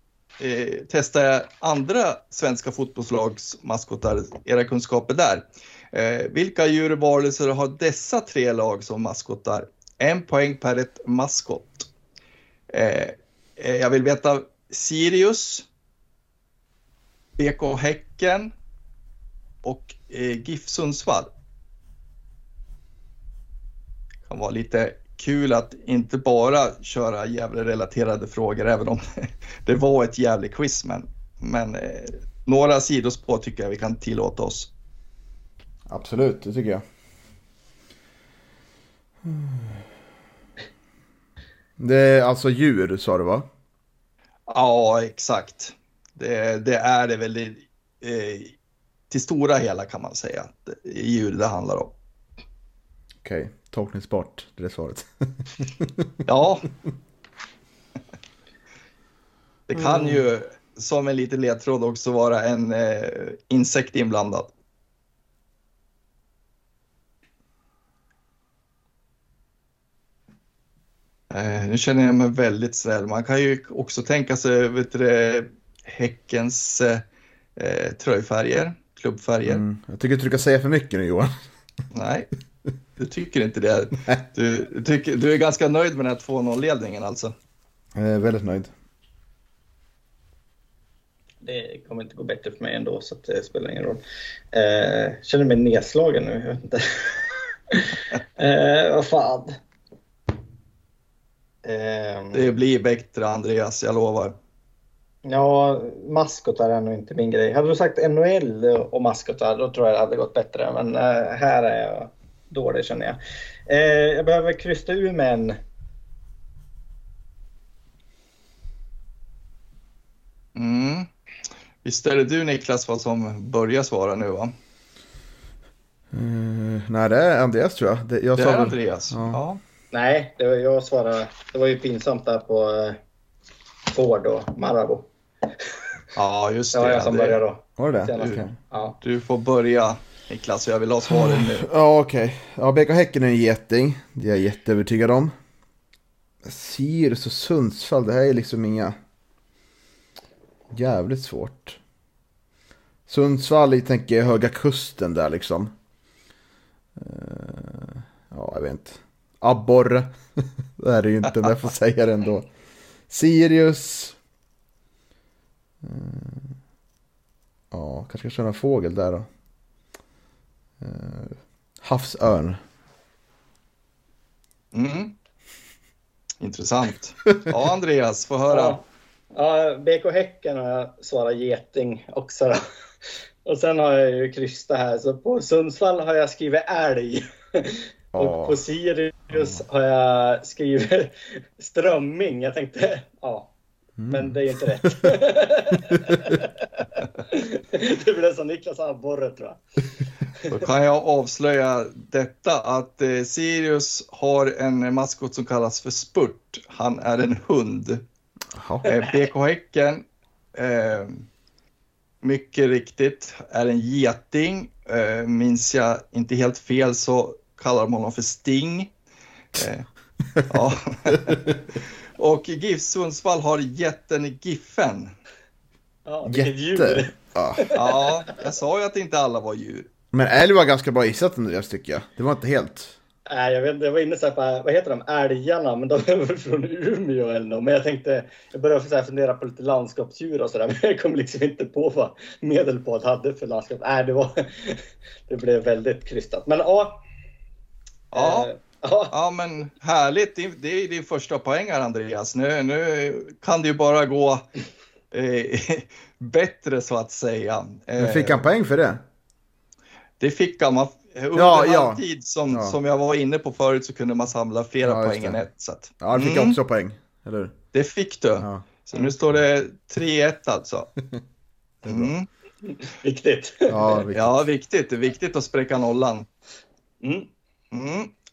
S2: eh, testa andra svenska fotbollslags maskotar, era kunskaper där. Eh, vilka djurvarelser har dessa tre lag som maskotar? En poäng per ett maskot. Eh, eh jag vill veta Sirius, BK Häcken och eh, GIF Sundsvall. Det kan vara lite kul att inte bara köra Gävle-relaterade frågor, även om det var ett Gävle-quiz. Men, men eh, några sidospår tycker jag vi kan tillåta oss.
S4: Absolut, det tycker jag. Det är alltså djur sa du va?
S2: Ja, exakt. Det, det är det väl eh, till stora hela kan man säga. Det djur det handlar om.
S4: Okej, okay. Tolkningsbart det är svaret.
S2: ja. Det kan ju som en liten ledtråd också vara en eh, insekt inblandad. Eh, nu känner jag mig väldigt snäll. Man kan ju också tänka sig vet du, Häckens eh, eh, tröjfärger, klubbfärger. Mm.
S4: Jag tycker inte du kan säga för mycket nu Johan.
S2: Nej, du tycker inte det. Du, tycker, du är ganska nöjd med den här 2-0-ledningen alltså?
S4: Jag är väldigt nöjd.
S3: Det kommer inte gå bättre för mig ändå, så det spelar ingen roll. Eh, känner mig nedslagen nu, jag vet inte. eh, vad fan.
S2: Eh, det blir bättre Andreas, jag lovar.
S3: Ja, maskotar är nog inte min grej. Hade du sagt NHL och maskotar, då tror jag det hade gått bättre. Men äh, här är jag dålig känner jag. Eh, jag behöver krysta ur med en.
S2: Mm. Visst är det du Niklas vad som börjar svara nu va?
S4: Uh, nej, det är Andreas tror jag. Det, jag
S2: det är
S4: väl-
S2: Andreas.
S4: Ja.
S2: Ja.
S3: Nej, det var jag svarade. Det var ju pinsamt där på eh, Ford och Marabou.
S2: ja, just
S3: Det
S2: det.
S3: var jag som började då.
S4: Var det det? Okej.
S3: Ja.
S2: Du får börja Niklas, jag vill ha svaren nu.
S4: Ja, okej. Ja, BK Häcken är en geting. Det är jag jätteövertygad om. Sirius och Sundsvall, det här är liksom inga... Jävligt svårt. Sundsvall, jag tänker Höga Kusten där liksom. Eh, ja, jag vet inte. Abborre. det är det ju inte, men jag får säga det ändå. Sirius. Eh, ja, kanske ska köra en fågel där då. Eh, havsörn.
S2: Mm. Intressant. Ja, Andreas, få höra.
S3: Ja. ja, BK Häcken har jag svarat geting också. Då. Och sen har jag ju krystat här. Så på Sundsvall har jag skrivit älg. Och på Sirius har jag skrivit strömming. Jag tänkte, ja. Men det är ju inte rätt. det blev som Niklas abborre tror jag.
S2: Då kan jag avslöja detta att eh, Sirius har en maskot som kallas för Spurt. Han är en hund. Eh, BK Häcken, eh, mycket riktigt, är en geting. Eh, minns jag inte helt fel så kallar de honom för Sting. Eh, ja. Och GIF Sundsvall har jätten Giffen.
S3: Ja, vilket
S4: Jätte.
S3: djur.
S4: Ja.
S2: Ja, jag sa ju att inte alla var djur.
S4: Men älg var ganska bra gissat Andreas tycker jag. Det var inte helt...
S3: Nej, jag, vet, inte, jag var inne så här på, vad heter de, älgarna, men de är väl från Umeå eller något. Men jag tänkte, jag började så här fundera på lite landskapsdjur och sådär, men jag kom liksom inte på vad Medelpad hade för landskap. Nej, det var, det blev väldigt krystat. Men ja.
S2: Ja.
S3: Eh, ja.
S2: Ja, men härligt. Det är din första poäng här, Andreas. Nu, nu kan det ju bara gå eh, bättre så att säga.
S4: Men
S2: Eh,
S4: fick han poäng för det?
S2: Det fick han. Man, under
S4: Ja, ja.
S2: halvtid, som,
S4: Ja.
S2: som jag var inne på förut, så kunde man samla flera
S4: Ja,
S2: poäng än
S4: det.
S2: ett. Så att,
S4: Ja, det fick
S2: mm,
S4: jag också poäng. Eller?
S2: Det fick du.
S4: Ja.
S2: Så nu står det 3-1 alltså. Mm.
S3: Viktigt.
S4: Ja, viktigt.
S2: Ja, viktigt. Det är viktigt att spräcka nollan.
S3: Mm.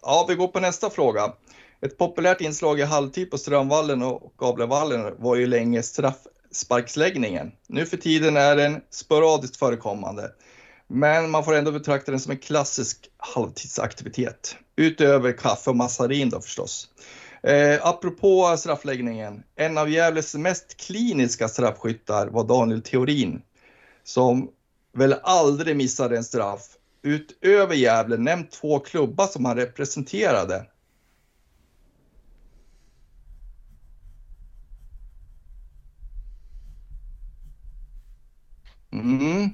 S2: Ja, vi går på nästa fråga. Ett populärt inslag i halvtid på Strömvallen och Gavlevallen var ju länge straffsparksläggningen. Nu för tiden är den sporadiskt förekommande. Men man får ändå betrakta den som en klassisk halvtidsaktivitet. Utöver kaffe och massarin då förstås. Eh, apropå straffläggningen. En av Gävles mest kliniska straffskyttar var Daniel Theorin. Som väl aldrig missade en straff. Utöver Gävle, nämn två klubbar som han representerade. Mm.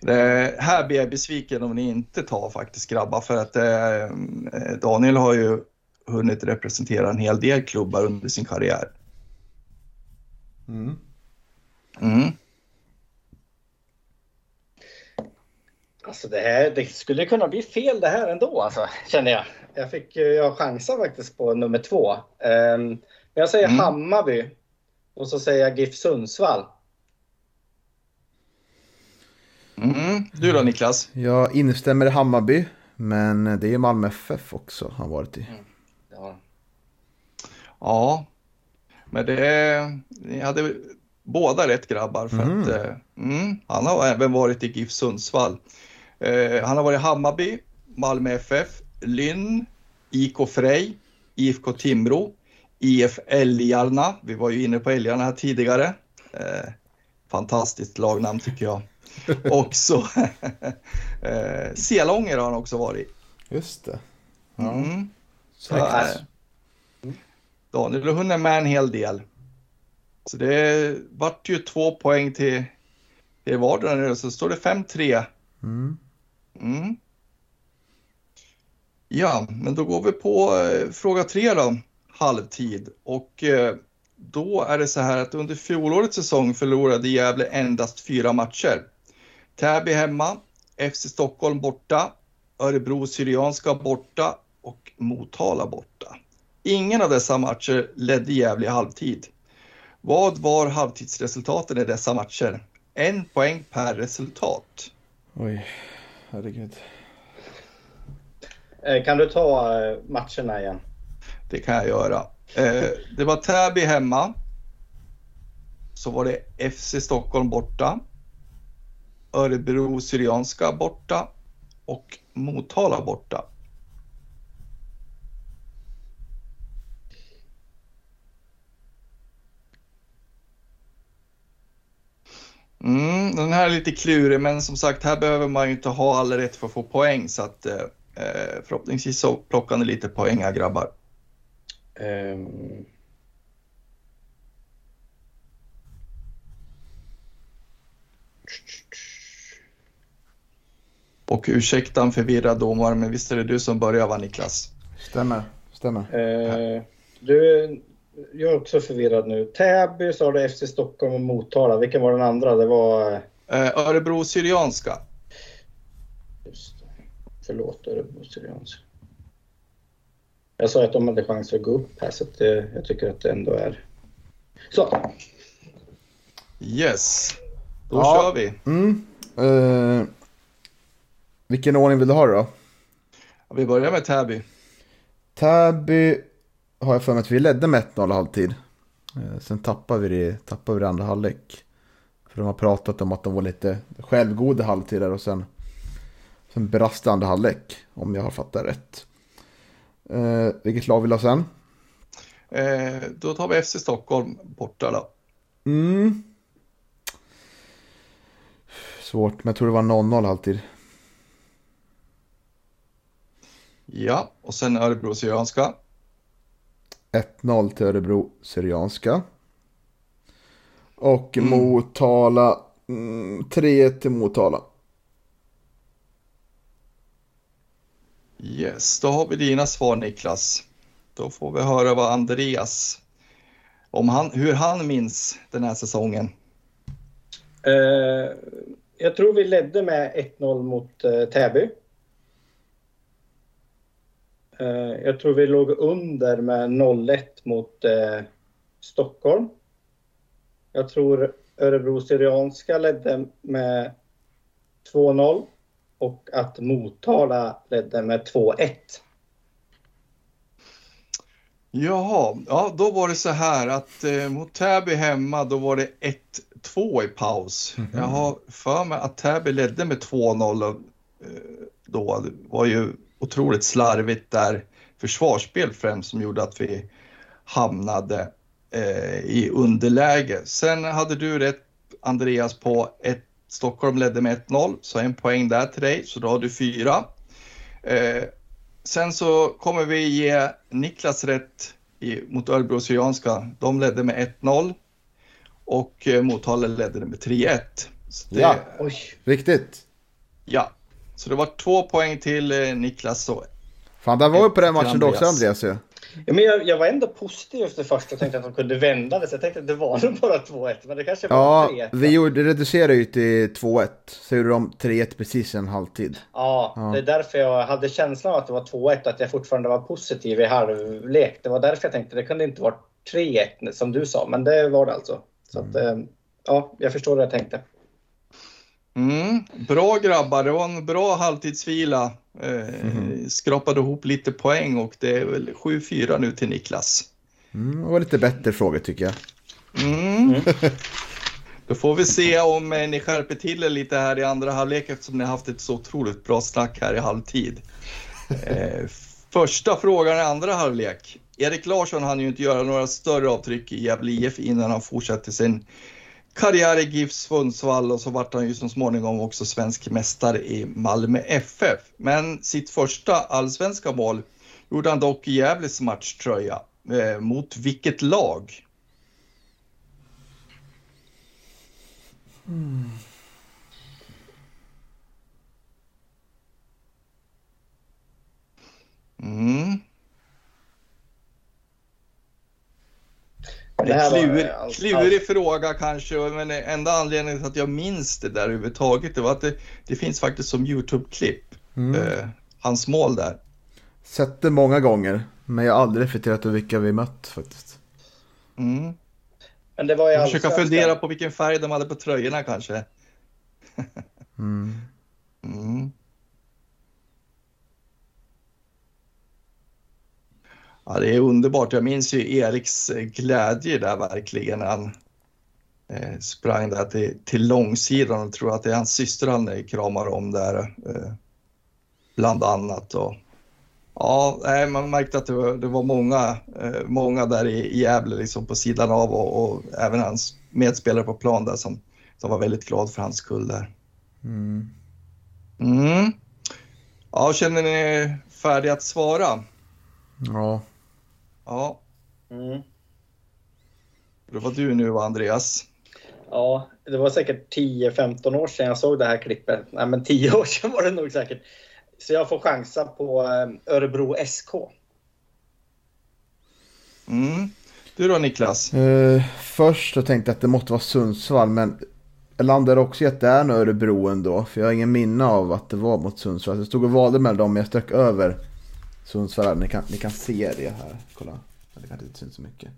S2: Det, här blir jag besviken om ni inte tar faktiskt grabbar för att eh, Daniel har ju hunnit representera en hel del klubbar under sin karriär.
S4: Mm.
S2: Mm.
S3: Alltså det här, det skulle kunna bli fel det här ändå alltså, känner jag. Jag fick jag chansar faktiskt på nummer två. Men jag säger
S2: Mm.
S3: Hammarby. Och så säger jag GIF Sundsvall.
S2: Mm. Du då Niklas?
S4: Jag instämmer i Hammarby. Men det är Malmö FF också han varit i.
S3: Ja.
S2: Ja, men det, ni hade båda rätt grabbar för
S4: Mhm.
S2: att eh, mm, han har även varit i GIF Sundsvall. Eh, han har varit i Hammarby, Malmö FF, Lynn, IK Frej, IFK Timrå, IF Älgarna. Vi var ju inne på Älgarna här tidigare. Eh, fantastiskt lagnamn tycker jag. Och så eh, Selånger har han också varit.
S4: Just det. Ja.
S2: Mm. Så, äh, Daniel har hunnit med en hel del. Så det vart ju två poäng till, till vardera nu, så står det 5-3.
S4: Mm.
S2: Mm. Ja, men då går vi på eh, fråga tre då, halvtid. Och eh, då är det så här att under fjolårets säsong förlorade Gävle endast fyra matcher. Täby hemma, FC Stockholm borta, Örebro Syrianska borta och Motala borta. Ingen av dessa matcher ledde Gävle i halvtid. Vad var halvtidsresultaten i dessa matcher? en poäng per resultat.
S4: Oj, herregud.
S3: Eh, Kan du ta eh, matcherna igen?
S2: Det kan jag göra. Eh, det var Täby hemma. Så var det FC Stockholm borta. Örebro Syrianska borta. Och Motala borta. Mm, den här är lite klurig, men som sagt, här behöver man ju inte ha alla rätt för att få poäng. Så att, eh, eh, förhoppningsvis så plockar ni lite poäng här grabbar.
S3: Ehm,
S2: Och ursäkta en förvirrad domare, men visst är det du som börjar va Niklas?
S4: Stämmer, stämmer.
S3: eh, du, jag är också förvirrad nu. Täby sa du FC Stockholm och Motala. Vilken var den andra? Det var... eh,
S2: Eh, Örebro Syrianska.
S3: Just det. Förlåt Örebro Syrianska. Jag sa att de hade chans att gå upp här så att det, jag tycker att det ändå är... Så.
S2: Yes, då
S4: Ja.
S2: kör vi.
S4: Mm. Eh, vilken ordning vill du ha då?
S2: Vi börjar med Täby.
S4: Täby har jag för mig att vi ledde med 1-0 halvtid. Eh, sen tappade vi det, tappade vi det andra halvlek. För de har pratat om att de var lite självgoda halvtid där och sen, sen brast det andra halvlek. Om jag har fattat rätt. Eh, vilket lag vill ha sen?
S2: Eh, då tar vi FC Stockholm borta då.
S4: Mm. Svårt, men jag tror det var 0-0 alltid.
S2: Ja, och sen Örebro Syrianska.
S4: 1-0 till Örebro Syrianska. Och Motala, mm, 3-1 till Motala.
S2: Yes, då har vi dina svar Niklas. Då får vi höra vad Andreas, om han, hur han minns den här säsongen.
S3: Eh, jag tror vi ledde med 1-0 mot eh, Täby. Eh, jag tror vi låg under med 0-1 mot eh, Stockholm. Jag tror Örebro Syrianska ledde med 2-0 och att Motala ledde med 2-1.
S2: Jaha, ja då var det så här att eh, mot Täby hemma då var det 1-2 i paus. Jag har för mig att Täby ledde med 2-0 eh, då. Det var ju otroligt slarvigt där försvarsspel främst som gjorde att vi hamnade eh, i underläge. Sen hade du rätt Andreas på ett Stockholm ledde med 1-0, så en poäng där till dig, så då har du fyra. Eh, sen så kommer vi ge Niklas rätt i, mot Örebro Syrianska. De ledde med 1-0 och eh, Motala ledde med 3-1. Så det-
S4: Ja.
S3: Oj!
S4: Riktigt.
S2: ja. Så det var två poäng till eh, Niklas och
S4: Fan, där var vi på den matchen också
S2: Andreas.
S4: Ju.
S3: Ja, men jag, jag var ändå positiv efter första och tänkte att de kunde vända det. Så jag tänkte att det var nog bara 2-1, men det kanske var
S4: Ja,
S3: 3-1.
S4: vi gjorde, reducerade ju till 2-1. Så gjorde de 3-1 precis en halvtid.
S3: Ja,
S4: Ja.
S3: det är därför jag hade känslan av att det var 2-1, att jag fortfarande var positiv i halvlek. Det var därför jag tänkte det kunde inte vara 3-1 som du sa, men det var det alltså. Så att, eh, ja, jag förstår vad jag tänkte.
S2: Mm, bra grabbar, det var en bra halvtidsvila. Eh, Skrapade ihop lite poäng och det är väl 7-4 nu till Niklas.
S4: Mm, det var lite bättre frågor tycker jag.
S2: Mm. Då får vi se om eh, ni skärper till er lite här i andra halvlek eftersom ni har haft ett så otroligt bra snack här i halvtid. Eh, första frågan i andra halvlek. Erik Larsson hann ju inte göra några större avtryck i Gävle IF innan han fortsatte sin karriär i GIF Sundsvall och så vart han ju så småningom också svensk mästare i Malmö FF. Men sitt första allsvenska mål gjorde han dock i Gävles matchtröja. Eh, mot vilket lag? Mm. mm.
S3: Det här
S2: Klur,
S3: allt-
S2: klurig fråga kanske, men enda anledningen till att jag minns det där överhuvudtaget, det var att det, det finns faktiskt som YouTube-klipp,
S4: Mm.
S2: eh, hans mål där.
S4: Sett det många gånger. Men jag har aldrig reflekterat över vilka vi mött faktiskt.
S2: Mm.
S3: Men det var ju
S2: Jag försöker
S3: allsvenskan.
S2: fundera på vilken färg de hade på tröjorna kanske.
S4: Mm.
S2: Mm. Ja, det är underbart. Jag minns ju Eriks eh, glädje där verkligen han eh, sprang där till, till långsidan och tror att det är hans syster han eh, kramar om där. Eh, bland annat. Och, ja, man märkte att det var, det var många, eh, många där i, i Gävle liksom på sidan av och, och även hans medspelare på plan där som, som var väldigt glad för hans skull där.
S4: Mm.
S2: Mm. Ja, känner ni er färdiga att svara?
S4: Ja.
S2: Ja,
S3: Mm.
S2: det var du nu va, Andreas?
S3: Ja, det var säkert 10-15 år sedan jag såg det här klippet. Nej, men 10 år sedan var det nog säkert. Så jag får chansa på eh, Örebro SK.
S2: Mm. Du då Niklas?
S4: Eh, först så tänkte jag att det måste vara Sundsvall, men jag landade också i att det är Örebro ändå. För jag har ingen minne av att det var mot Sundsvall. Så jag stod och valde mellan dem, men jag strök över Sundsvall. Ni kan, ni kan se det här. Kolla. Det kanske inte syns så mycket.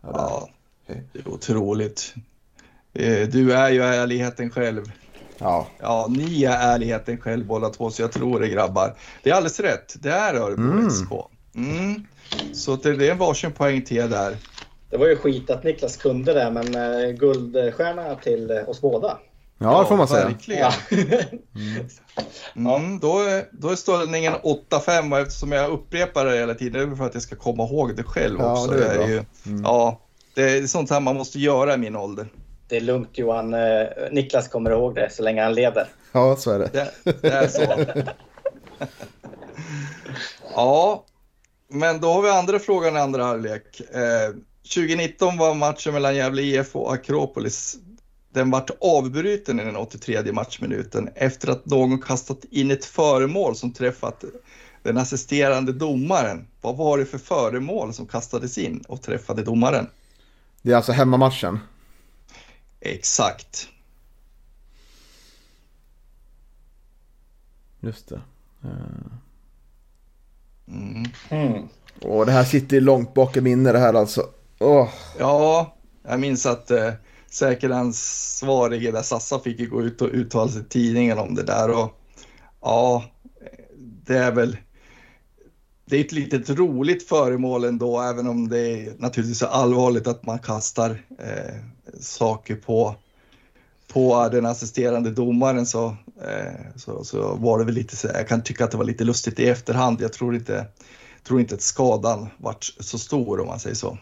S4: Ja.
S2: Ja, det är otroligt. Eh, Du är ju ärligheten själv.
S4: ja.
S2: Ja, ni är ärligheten själv båda två, så jag tror det grabbar. Det är alldeles rätt. Det är Örebro
S4: Mm.
S2: SK. Mm. Så det det är en varsin poäng till där.
S3: Det var ju skit att Niklas kunde det, men eh, guldstjärna till eh, oss båda.
S4: Ja, det får man säga.
S2: Verkligen.
S3: Ja.
S2: Mm, då, är, då är ställningen 8-5 och eftersom jag upprepar det hela tiden, det är för att jag ska komma ihåg det själv
S4: Ja,
S2: också.
S4: det är
S2: ju,
S4: Mm.
S2: Ja, det är sånt här man måste göra i min ålder.
S3: Det är lugnt Johan. Eh, Niklas kommer ihåg det så länge han leder.
S4: Ja, så är det.
S2: Det, det är så. ja, men då har vi andra frågan i andra halvlek. Eh, 2019 var matchen mellan Gävle IF och Akropolis. Den vart avbruten i den 83 matchminuten efter att någon kastat in ett föremål som träffat den assisterande domaren. Vad var det för föremål som kastades in och träffade domaren?
S4: Det är alltså hemmamatchen.
S2: Exakt.
S4: Just det. Eh,
S2: Mm.
S3: Mm.
S4: Och det här sitter långt bak i minne det här alltså. Åh.
S2: Ja, jag minns att eh, säkerhetsansvarige där Sassa fick ju gå ut och uttala sig i tidningen om det där och ja, det är väl det är ett litet roligt föremål ändå, även om det är naturligtvis är allvarligt att man kastar eh, saker på, på den assisterande domaren så, eh, så, så var det väl lite så, jag kan tycka att det var lite lustigt i efterhand. Jag tror inte, tror inte att skadan vart så stor om man säger så.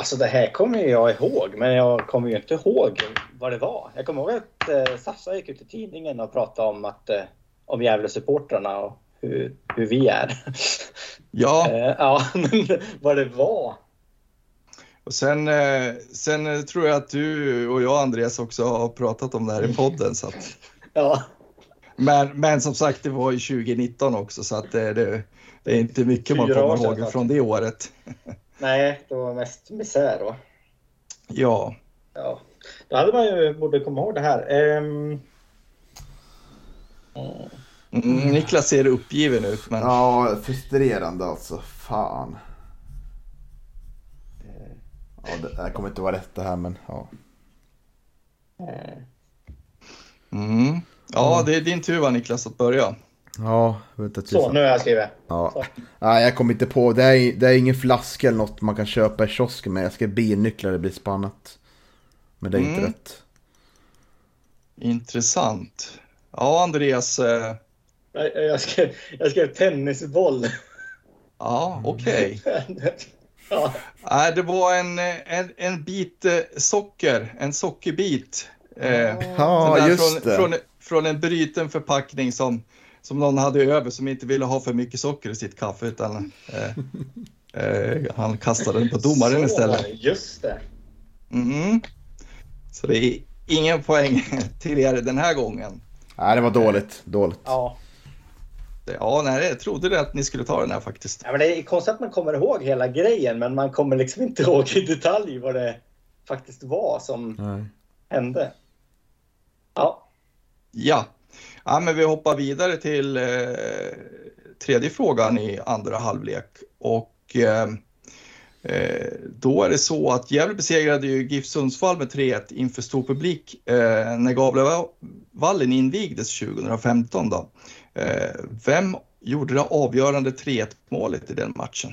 S3: Alltså det här kommer jag ihåg, men jag kommer ju inte ihåg vad det var. Jag kommer ihåg att eh, Sassa gick ut i tidningen och pratade om, att, eh, om Gävle-supportrarna och hur, hur vi är.
S2: Ja,
S3: Eh, ja, men vad det var.
S2: och sen, eh, sen eh, tror jag att du och jag Andreas också har pratat om det här i podden. Så att,
S3: Ja,
S2: men, men som sagt, det var ju 2019 också så att det, det, det är inte mycket man
S3: Fyra år
S2: kommer ihåg från det året.
S3: Nej, det var mest misär då.
S2: Ja,
S3: Ja, då hade man ju borde komma ihåg det här. Ehm,
S2: mm, Niklas ser uppgiven ut men
S4: Ja, frustrerande alltså. Fan. Ja, det här kommer inte vara rätt det här men ja.
S3: eh,
S2: mm. ja, det är din tur va Niklas att börja.
S4: Ja, vänta tills...
S3: så, nu har jag skrivit.
S4: Ja.
S3: Så.
S4: Nej, jag kommer inte på. Det är, det är ingen flaska eller något man kan köpa i kiosken med. Jag ska bilnycklar, det blir spannat. Men det är inte
S2: Mm.
S4: rätt.
S2: Intressant. Ja, Andreas. Eh,
S3: Jag, jag, skrev, jag skrev tennisboll.
S2: ja, okej.
S3: ja,
S2: Nej, det var en, eh, en, en bit eh, socker, en sockerbit. Eh,
S4: Ja, just
S2: från,
S4: det.
S2: Från, från en bruten förpackning som, som någon hade över som inte ville ha för mycket socker i sitt kaffe utan eh, eh, han kastade den på domaren
S3: så,
S2: istället.
S3: Just det.
S2: Mhm. Så det är ingen poäng till er den här gången.
S4: Nej, det var dåligt. Dåligt.
S3: Ja.
S2: Det- Ja, nej, jag trodde det att ni skulle ta den här faktiskt.
S3: Ja, men det är konstigt att man kommer ihåg hela grejen, men man kommer liksom inte ihåg i detalj vad det faktiskt var som
S4: Nej.
S3: hände. Ja,
S2: Ja, ja men vi hoppar vidare till eh, tredje frågan i andra halvlek. Och eh, eh då är det så att Gävle besegrade ju GIF Sundsvall med 3-1 inför stor publik eh, när Gavlevallen invigdes 2015. Då. Eh, vem gjorde det avgörande 3-1 målet i den matchen?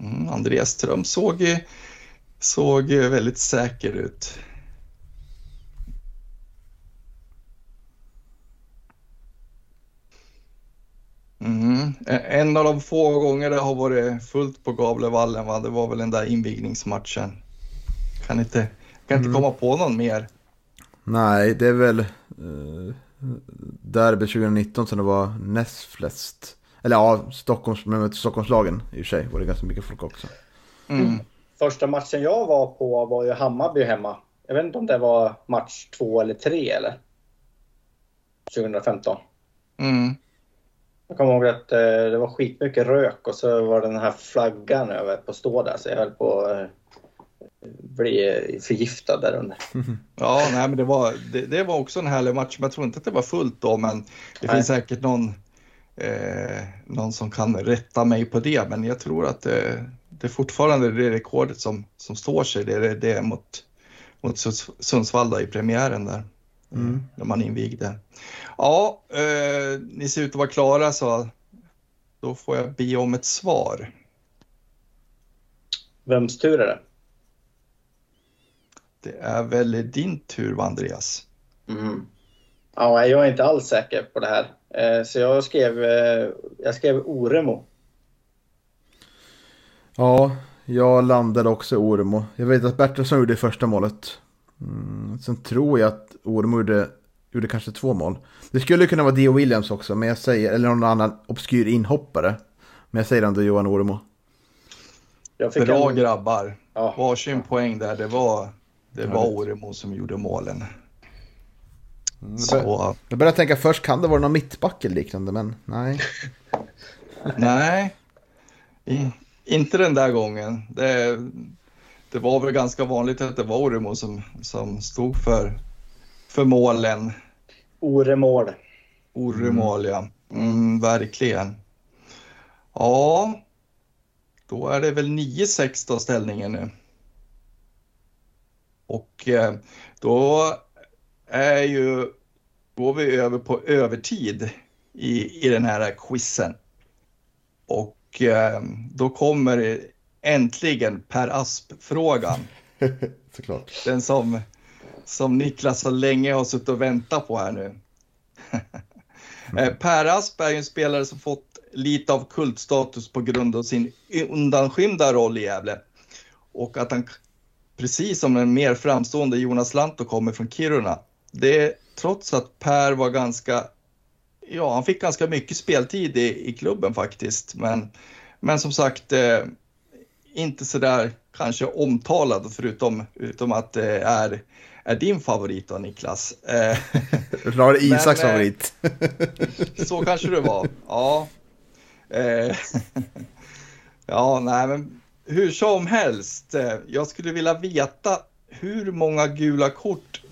S2: Mm, Andreas Ström såg, såg väldigt säker ut. Mm. En av de få gånger det har varit fullt på Gavlevallen, va? det var väl den där invigningsmatchen. Kan inte, kan inte mm. komma på någon mer.
S4: Nej, det är väl uh, derby 2019 som det var näst flest. Eller ja, Stockholms, Stockholmslagen i och för sig var det ganska mycket folk också.
S3: Mm. Första matchen jag var på var ju Hammarby hemma. Jag vet inte om det var match två eller tre eller? 2015. Mm. Jag kommer ihåg att eh, det var skitmycket rök och så var den här flaggan över på stå där så jag höll på att eh, bli förgiftad där under.
S2: Ja, nej, men det var, det, det, var också en härlig match. Men jag tror inte att det var fullt då, men det nej. finns säkert någon, eh, någon som kan rätta mig på det. Men jag tror att det, det är fortfarande det rekordet som, som står sig. Det är det mot, mot Sundsvall i premiären där. Mm. När man invigde. Ja, eh, ni ser ut att vara klara så då får jag be om ett svar.
S3: Vems tur är det?
S2: Det är väl din tur, Andreas. Mm.
S3: Ja, jag är inte alls säker på det här. Eh, så jag skrev, eh, jag skrev Oremo.
S4: Ja, jag landade också i Oremo. Jag vet att Bertilsson gjorde första målet. Mm, sen tror jag att Oremo gjorde, gjorde kanske två mål. Det skulle kunna vara Dio Williams också, men jag säger, eller någon annan obskyr inhoppare. Men jag säger ändå Johan Oremo.
S2: Bra en... grabbar. Ja. Varsin poäng där. Det var, det var Oremo som gjorde målen.
S4: Så. Jag började tänka först, kan det vara någon mittback eller liknande, men nej.
S2: nej, I, inte den där gången. Det, det var väl ganska vanligt att det var Oremo som, som stod för, för målen.
S3: Oremål.
S2: Oremål, ja. Mm, verkligen. Ja, då är det väl 9-6 då ställningen nu. Och eh, då är ju, går vi över på övertid i, i den här quizen. Och eh, då kommer äntligen Per Asp-frågan.
S4: Såklart.
S2: Den som, som Niklas så länge har suttit och väntat på här nu. mm. Per Asp är ju en spelare som fått lite av kultstatus på grund av sin undanskymda roll i Gävle. Och att han, precis som en mer framstående Jonas Lantto, kommer från Kiruna. Det trots att Per var ganska, ja han fick ganska mycket speltid i, i klubben faktiskt. Men, men som sagt, eh, inte sådär kanske omtalad förutom utom att det är, är din favorit då Niklas.
S4: Eh, var Isaks Men, eh, favorit.
S2: så kanske det var, ja. Eh, ja, nej men hur som helst. Jag skulle vilja veta hur många gula kort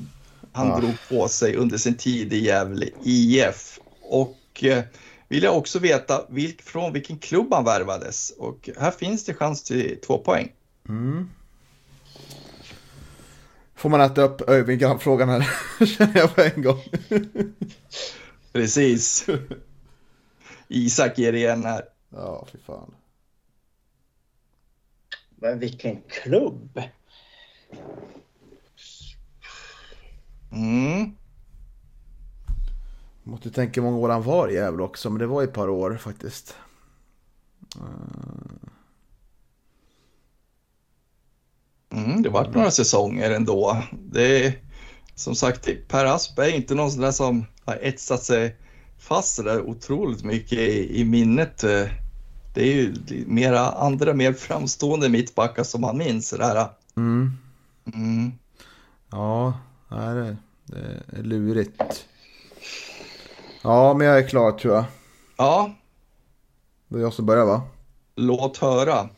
S2: han ja. drog på sig under sin tid i Gävle IF. Och vill jag också veta vilk, från vilken klubb han värvades. Och här finns det chans till två poäng. Mm.
S4: Får man äta upp Öyvind-frågan här, känner jag på en gång.
S2: Precis. Isak ger igen här.
S4: Ja, fy fan.
S3: Men vilken klubb!
S4: Mm. Måste tänka hur många år han var i Gävle också, men det var ett par år faktiskt.
S2: Mm, det var några säsonger ändå. Det är, som sagt, Per Asp är inte någon sån där som har etsat sig fast så där otroligt mycket i, i minnet. Det är ju mera andra, mer framstående mittbackar som man minns. Det Mm.
S4: Mm. Ja, är, det är lurigt. Ja, men jag är klar tror jag.
S2: Ja.
S4: Det är jag som börjar va?
S2: Låt höra.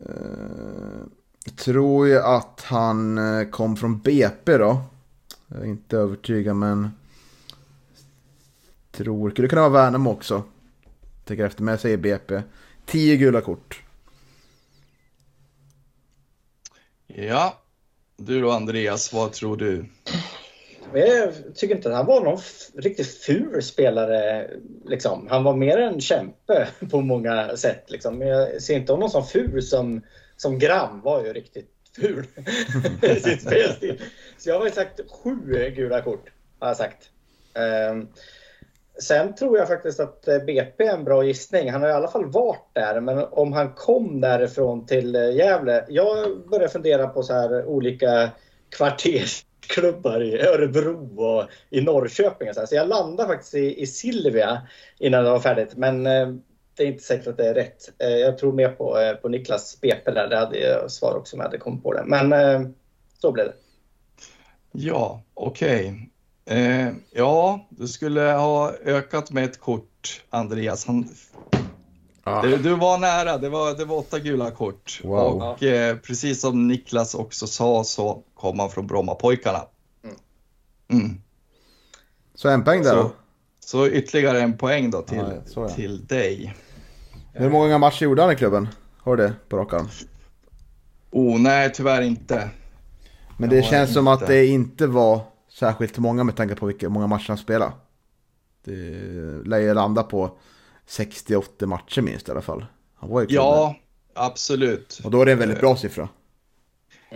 S4: Uh, tror ju att han eh, kom från BP då. Jag är inte övertygad men... Tror, skulle kunna vara Värnamo också. Tänker efter, men jag säger BP. 10 gula kort.
S2: Ja, du då Andreas, vad tror du?
S3: Jag tycker inte att han var någon riktigt ful spelare. Liksom. Han var mer en kämpe på många sätt. Liksom. Men jag ser inte honom som ful som, som Gram var ju riktigt ful i sin spelstil. Så jag har ju sagt sju gula kort. Har jag sagt. Um, sen tror jag faktiskt att eh, BP är en bra gissning. Han har i alla fall varit där. Men om han kom därifrån till eh, Gävle. Jag börjar fundera på så här olika kvartersklubbar i Örebro och i Norrköping. Och så, så jag landar faktiskt i, i Silvia innan det var färdigt. Men eh, det är inte säkert att det är rätt. Jag tror mer på, på Niklas BP där. Det hade jag svar också om jag hade kommit på det. Men så blev det.
S2: Ja, okej. Eh, ja, du skulle ha ökat med ett kort, Andreas. Han,
S4: Ah.
S2: du, du var nära, det var, det var åtta gula kort.
S4: Wow.
S2: Och eh, precis som Niklas också sa så kom han från Brommapojkarna. Mm.
S4: Så en poäng där
S2: Så,
S4: då.
S2: så ytterligare en poäng då till,
S4: Ja, så ja.
S2: till dig.
S4: Hur många matcher gjorde han i klubben? Har du det på rak arm?
S2: Oh, nej, tyvärr inte.
S4: Men det känns som
S2: inte.
S4: att det inte var särskilt många med tanke på vilka många matcher han spelade. Det lär ju landa på 60-80 matcher minst i alla fall. Han var klubben.
S2: Ja, absolut.
S4: Och då är det en väldigt bra siffra.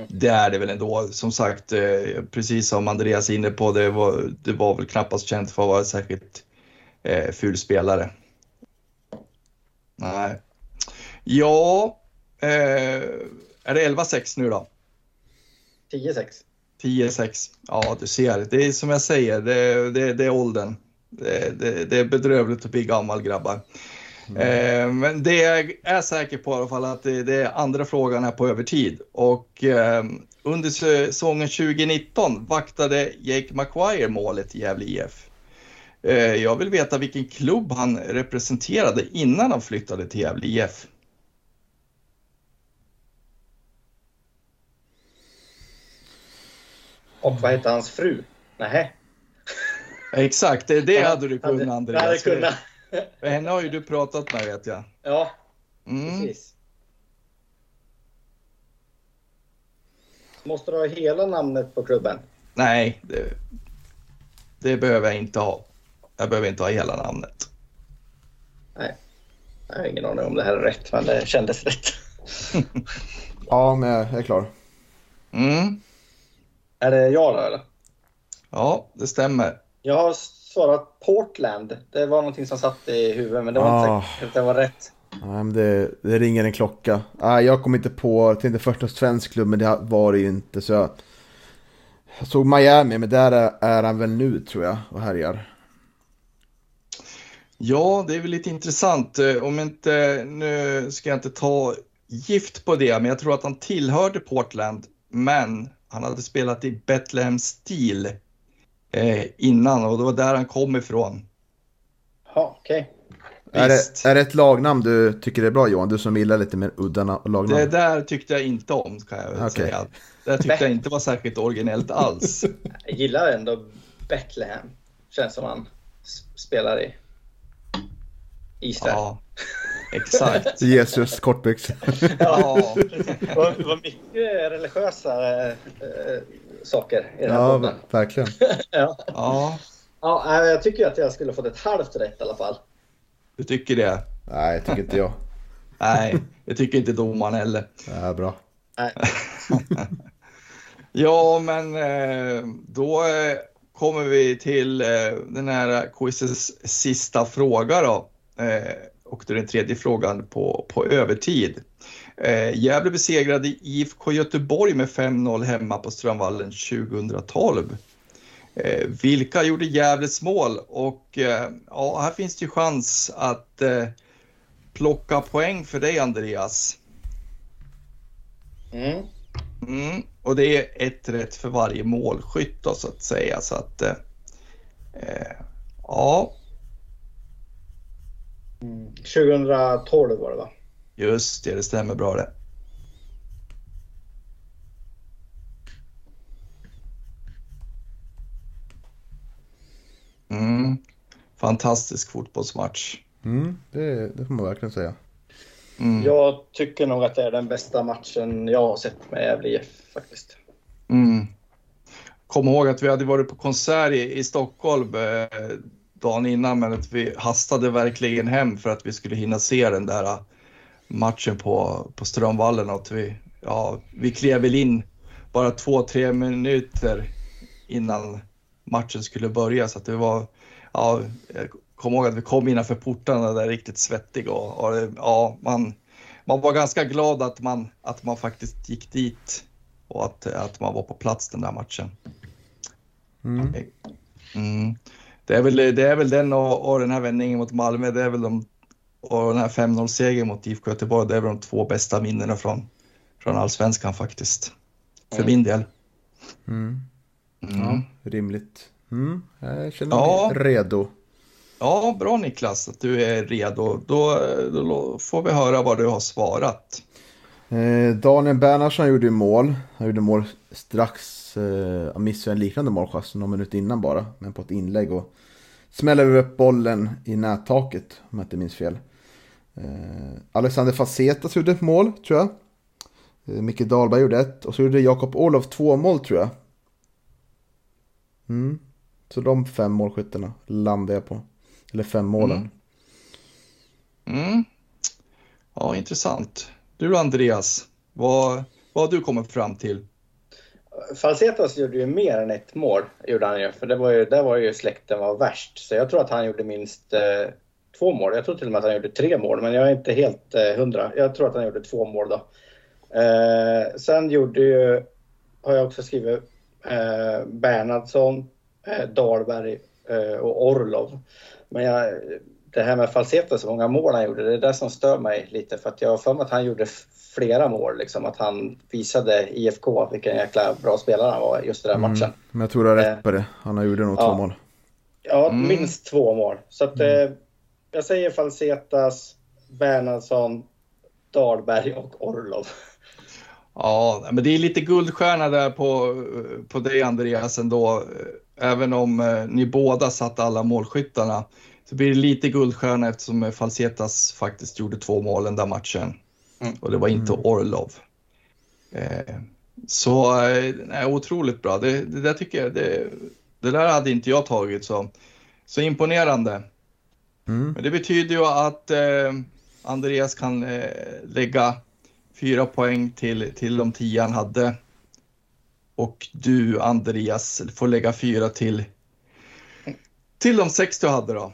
S2: Det är det väl ändå. Som sagt, eh, precis som Andreas är inne på, det var, det var väl knappast känt för att vara särskilt eh, ful spelare. Nej. Ja, eh, är det 11-6 nu då?
S3: 10-6.
S2: 10-6. Ja, du ser. Det är som jag säger, det, det, det är åldern. Det, det, det är bedrövligt att bli gammal grabbar. Eh, men det jag är säker på i alla fall att det, det är andra frågan är på övertid. Och eh, under säsongen 2019 vaktade Jake Maguire målet i Gävle IF. Eh, jag vill veta vilken klubb han representerade innan han flyttade till Gävle IF.
S3: Och vad hette hans fru? Nähä.
S2: Exakt, det, det hade du kunnat Andreas.
S3: Hade kunnat.
S2: För henne har ju du pratat med vet jag.
S3: Ja,
S2: Mm.
S3: precis. Måste du ha hela namnet på klubben?
S2: Nej, det, det behöver jag inte ha. Jag behöver inte ha hela namnet.
S3: Nej. Jag har ingen aning om det här är rätt, men det kändes rätt.
S4: Ja, men jag är klar.
S2: Mm.
S3: Är det jag då eller?
S2: Ja, det stämmer.
S3: Jag har svarat Portland. Det var någonting som satt i huvudet, men det var
S4: Ah.
S3: inte säkert att det var rätt.
S4: Nej, men det, det ringer en klocka. Nej, jag kom inte på, jag tänkte först en svensk klubb, men det var det ju inte. Så jag, jag såg Miami, men där är, är han väl nu tror jag och härjar.
S2: Ja, det är väl lite intressant. Eh, Om inte, nu ska jag inte ta gift på det, men jag tror att han tillhörde Portland, men han hade spelat i Bethlehem Steel eh, innan och det var där han kom ifrån.
S3: Ja, okej.
S4: Är
S2: Visst.
S4: det, är det ett lagnamn du tycker är bra Johan? Du som gillar lite mer udda na- lagnamn.
S2: Det där tyckte jag inte om, kan jag väl
S4: Okej.
S2: säga. Det där tyckte jag inte var särskilt originellt alls.
S3: Jag gillar ändå Bethlehem. Känns som han spelar i Israel.
S2: Ja, exakt.
S4: Jesus kortbyxor.
S2: Ja,
S3: Det var, det var mycket religiösa eh, eh, saker i den här
S4: ja,
S3: podden.
S4: verkligen.
S3: Ja.
S2: ja,
S3: Ja, nej, jag tycker att jag skulle fått ett halvt rätt i alla fall.
S2: du tycker det?
S4: Nej, tycker inte jag.
S2: Nej, det tycker inte domaren heller.
S4: Det är bra.
S3: Nej.
S2: Ja, men eh, då eh, kommer vi till eh, den här quizets sista fråga då. Och det är den tredje frågan på, på övertid. Eh, Gävle besegrade IFK Göteborg med 5-0 hemma på Strömvallen 2012. Eh, vilka gjorde Gävles mål? Och eh, ja, här finns det ju chans att eh, plocka poäng för dig Andreas.
S3: Mm.
S2: Mm, och det är ett rätt för varje målskytt då, så att säga. Så att, eh, eh, ja,
S3: 2012 var det va?
S2: Just det, det stämmer bra det. Mm. Fantastisk fotbollsmatch.
S4: Mm, det, det får man verkligen säga.
S2: Mm.
S3: Jag tycker nog att det är den bästa matchen jag har sett med Gävle IF faktiskt.
S2: Mm. Kom ihåg att vi hade varit på konsert i, i Stockholm eh, dagen innan men att vi hastade verkligen hem för att vi skulle hinna se den där eh, matchen på, på Strömvallen. Och att vi, ja, vi klev väl in bara två, tre minuter innan matchen skulle börja. Så att det var, ja, jag kommer ihåg att vi kom innanför portarna där riktigt svettig och, och ja, man, man var ganska glad att man, att man faktiskt gick dit och att, att man var på plats den där matchen.
S4: Mm.
S2: Mm. Det, är väl, det är väl den och, och den här vändningen mot Malmö, det är väl de, och den här 5-0-segern mot IFK Göteborg, det är väl de två bästa minnena från, från allsvenskan faktiskt. För
S3: Mm.
S2: min del.
S4: Mm.
S2: Mm.
S4: Ja, rimligt. Mm. Jag känner
S2: Ja.
S4: mig redo.
S2: Ja, bra Niklas att du är redo. Då, då får vi höra vad du har svarat.
S4: Eh, Daniel Bernhardsson gjorde ju mål. Han gjorde mål strax, eh, missade en liknande målchans någon minut innan bara. Men på ett inlägg och smäller upp bollen i nättaket om jag inte minns fel. Eh, Alexander Facetas gjorde ett mål tror jag. Eh, Micke Dahlberg gjorde ett och så gjorde Jakob Olof två mål tror jag. Mm. Så de fem målskyttarna landade jag på. Eller fem målen.
S2: Mm. Mm. Ja, intressant. Du Andreas, vad, vad har du kommit fram till?
S3: Falsetas gjorde ju mer än ett mål, gjorde han ju. För det var ju, där var ju släkten var värst. Så jag tror att han gjorde minst eh, två mål. Jag tror till och med att han gjorde tre mål, men jag är inte helt eh, hundra. Jag tror att han gjorde två mål då. Eh, sen gjorde ju, har jag också skrivit, eh, Bernhardsson, eh, Dahlberg eh, och Orlov. Men jag, det här med Falsetas, så många mål han gjorde, det är det som stör mig lite. För att jag har för mig att han gjorde flera mål. Liksom, att han visade IFK vilken jäkla bra spelare han var just i den matchen.
S4: Men jag tror du har rätt
S3: Eh,
S4: på det. Han har gjort nog
S3: ja.
S4: två mål.
S3: Ja,
S2: Mm.
S3: minst två mål. Så att, eh, jag säger Falsetas, Bernhardsson, Dahlberg och Orlov.
S2: Ja, men det är lite guldstjärna där på, på dig Andreas ändå. Även om eh, ni båda satt alla målskyttarna så blir det lite guldstjärna eftersom Falsetas faktiskt gjorde två mål den där matchen.
S3: Mm.
S2: Och det var inte Orlov. Eh, så eh, nej, otroligt bra. Det, det där tycker jag, det, det där hade inte jag tagit så, så imponerande.
S4: Mm.
S2: Men det betyder ju att eh, Andreas kan eh, lägga fyra poäng till, till de tio han hade. Och du Andreas får lägga fyra till, till de sex du hade då.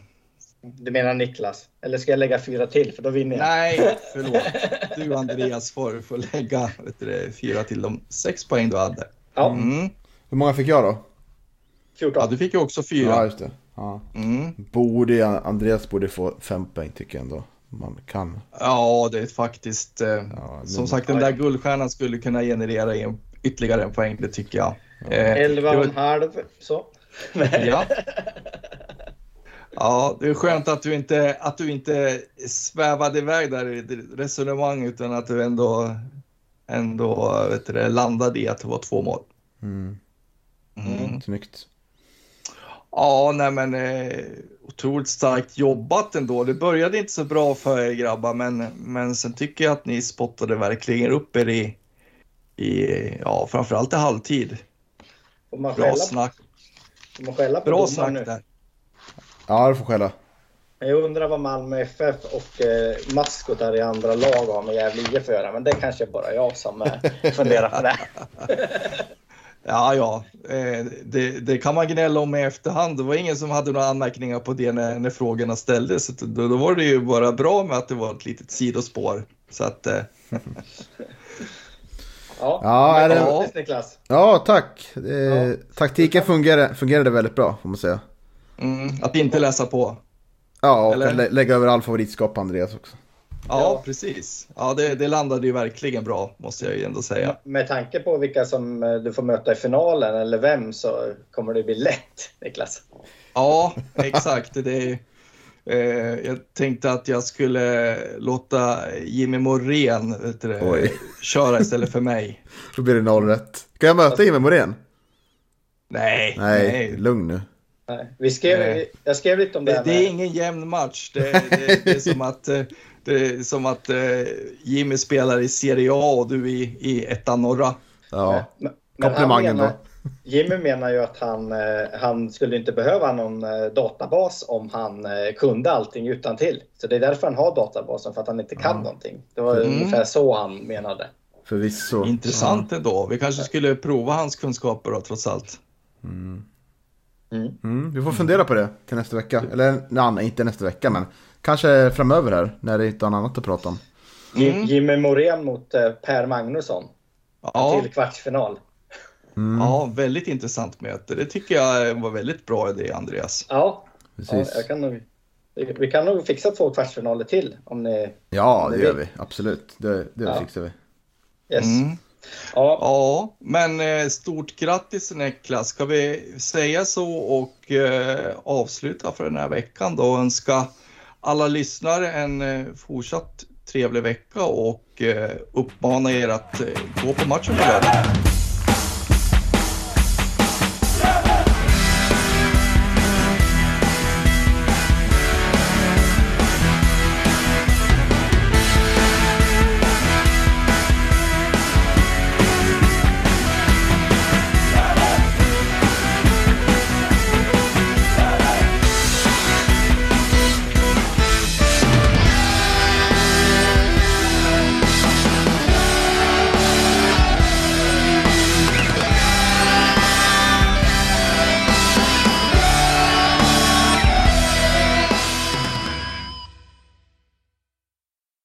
S3: Du menar Niklas? Eller ska jag lägga fyra till för då vinner jag?
S2: Nej, förlåt. Du Andreas får, får lägga vet du, fyra till de sex poäng du hade.
S3: Ja,
S2: Mm.
S4: Hur många fick jag då?
S3: 14.
S2: Ja, du fick ju också
S4: Ja,
S2: fyra.
S4: just det. Ja.
S2: Mm.
S4: Borde, Andreas borde få fem poäng tycker jag ändå. Man kan.
S2: Ja, det är faktiskt... Eh,
S4: Ja,
S2: som sagt, den där guldstjärnan skulle kunna generera en, ytterligare en poäng, det tycker jag. Eh,
S3: 11
S2: det
S3: och en halv. Så.
S2: Ja. Ja, det är skönt att du inte, att du inte svävade iväg där i resonemang utan att du ändå, ändå vet du, det, landade i att det var två mål.
S4: Mm.
S2: Mm.
S4: Snyggt.
S2: Ja, nej men eh, otroligt starkt jobbat ändå. Det började inte så bra för er grabbar, men, men sen tycker jag att ni spottade verkligen upp er i, i ja, framförallt i halvtid.
S3: Får man
S2: Bra
S3: skälla,
S2: snack,
S3: får man skälla på
S2: bra snack
S3: nu?
S2: där.
S4: Ja, du får skälla.
S3: Jag undrar vad Malmö FF och eh, maskotar i andra lag har med Gävle IF att göra. Men det kanske är bara jag som eh, funderar på det.
S2: Ja, ja, eh, det, det kan man gnälla om i efterhand. Det var ingen som hade några anmärkningar på det när, när frågorna ställdes. Så Då, då var det ju bara bra med att det var ett litet sidospår. Så att, eh,
S3: Ja,
S4: Ja, det-
S3: Niklas.
S4: Ja, tack. Eh,
S3: Ja.
S4: Taktiken fungerade, fungerade väldigt bra, får man säga.
S2: Mm, att inte läsa på.
S4: Ja, och
S2: Eller?
S4: lägga över all favoritskap på Andreas också.
S2: Ja,
S3: Ja.
S2: precis. Ja, det, det landade ju verkligen bra, måste jag ju ändå säga.
S3: Med tanke på vilka som eh, du får möta i finalen eller vem så kommer det bli lätt, Niklas.
S2: Ja, exakt. Det är, eh, jag tänkte att jag skulle låta Jimmy Morén vet du, det, köra istället för mig.
S4: Då blir det noll rätt. Kan jag möta Jimmy Morén?
S2: Nej,
S4: Nej,
S2: nej.
S4: lugn nu.
S3: Nej. Vi skrev,
S2: Eh,
S3: jag skrev lite om det.
S2: Det,
S3: här
S2: det är ingen jämn match. Det, det, det är som att, eh, det är som att eh, Jimmy spelar i Serie A och du i, i ettan norra.
S4: Ja,
S3: Men- men
S4: komplimangen
S3: menar-
S4: då.
S3: Jimmy menar ju att han, eh, han skulle inte behöva någon databas om han kunde allting utan till. Så det är därför han har databasen, för att han inte kan någonting. Det var
S2: Mm.
S3: ungefär så han menade.
S4: Förvisso.
S2: Intressant ändå. Vi kanske skulle prova hans kunskaper då, trots allt.
S3: Mm.
S4: Mm, vi får fundera på det till nästa vecka. Eller nej, inte nästa vecka, men kanske framöver här, när det inte har något annat att prata om.
S2: Mm.
S3: Jimmy Morén mot eh, Per Magnusson
S2: Ja,
S3: till kvartsfinal.
S2: ja, väldigt intressant möte. Det tycker jag var väldigt bra idé, Andreas.
S3: Ja, ja
S4: Precis.
S3: jag kan nog, vi kan nog fixa två kvartsfinaler till om ni...
S4: Ja, det
S3: Det
S4: gör
S3: vi-
S4: vi. Absolut. Det, det
S3: Ja.
S4: fixar vi.
S3: Yes. Ja,
S2: Ja, men eh, stort grattis Niklas. Ska vi säga så och eh, avsluta för den här veckan då och önska alla lyssnare en eh, fortsatt trevlig vecka och uppmana er att gå på matchen på lördag.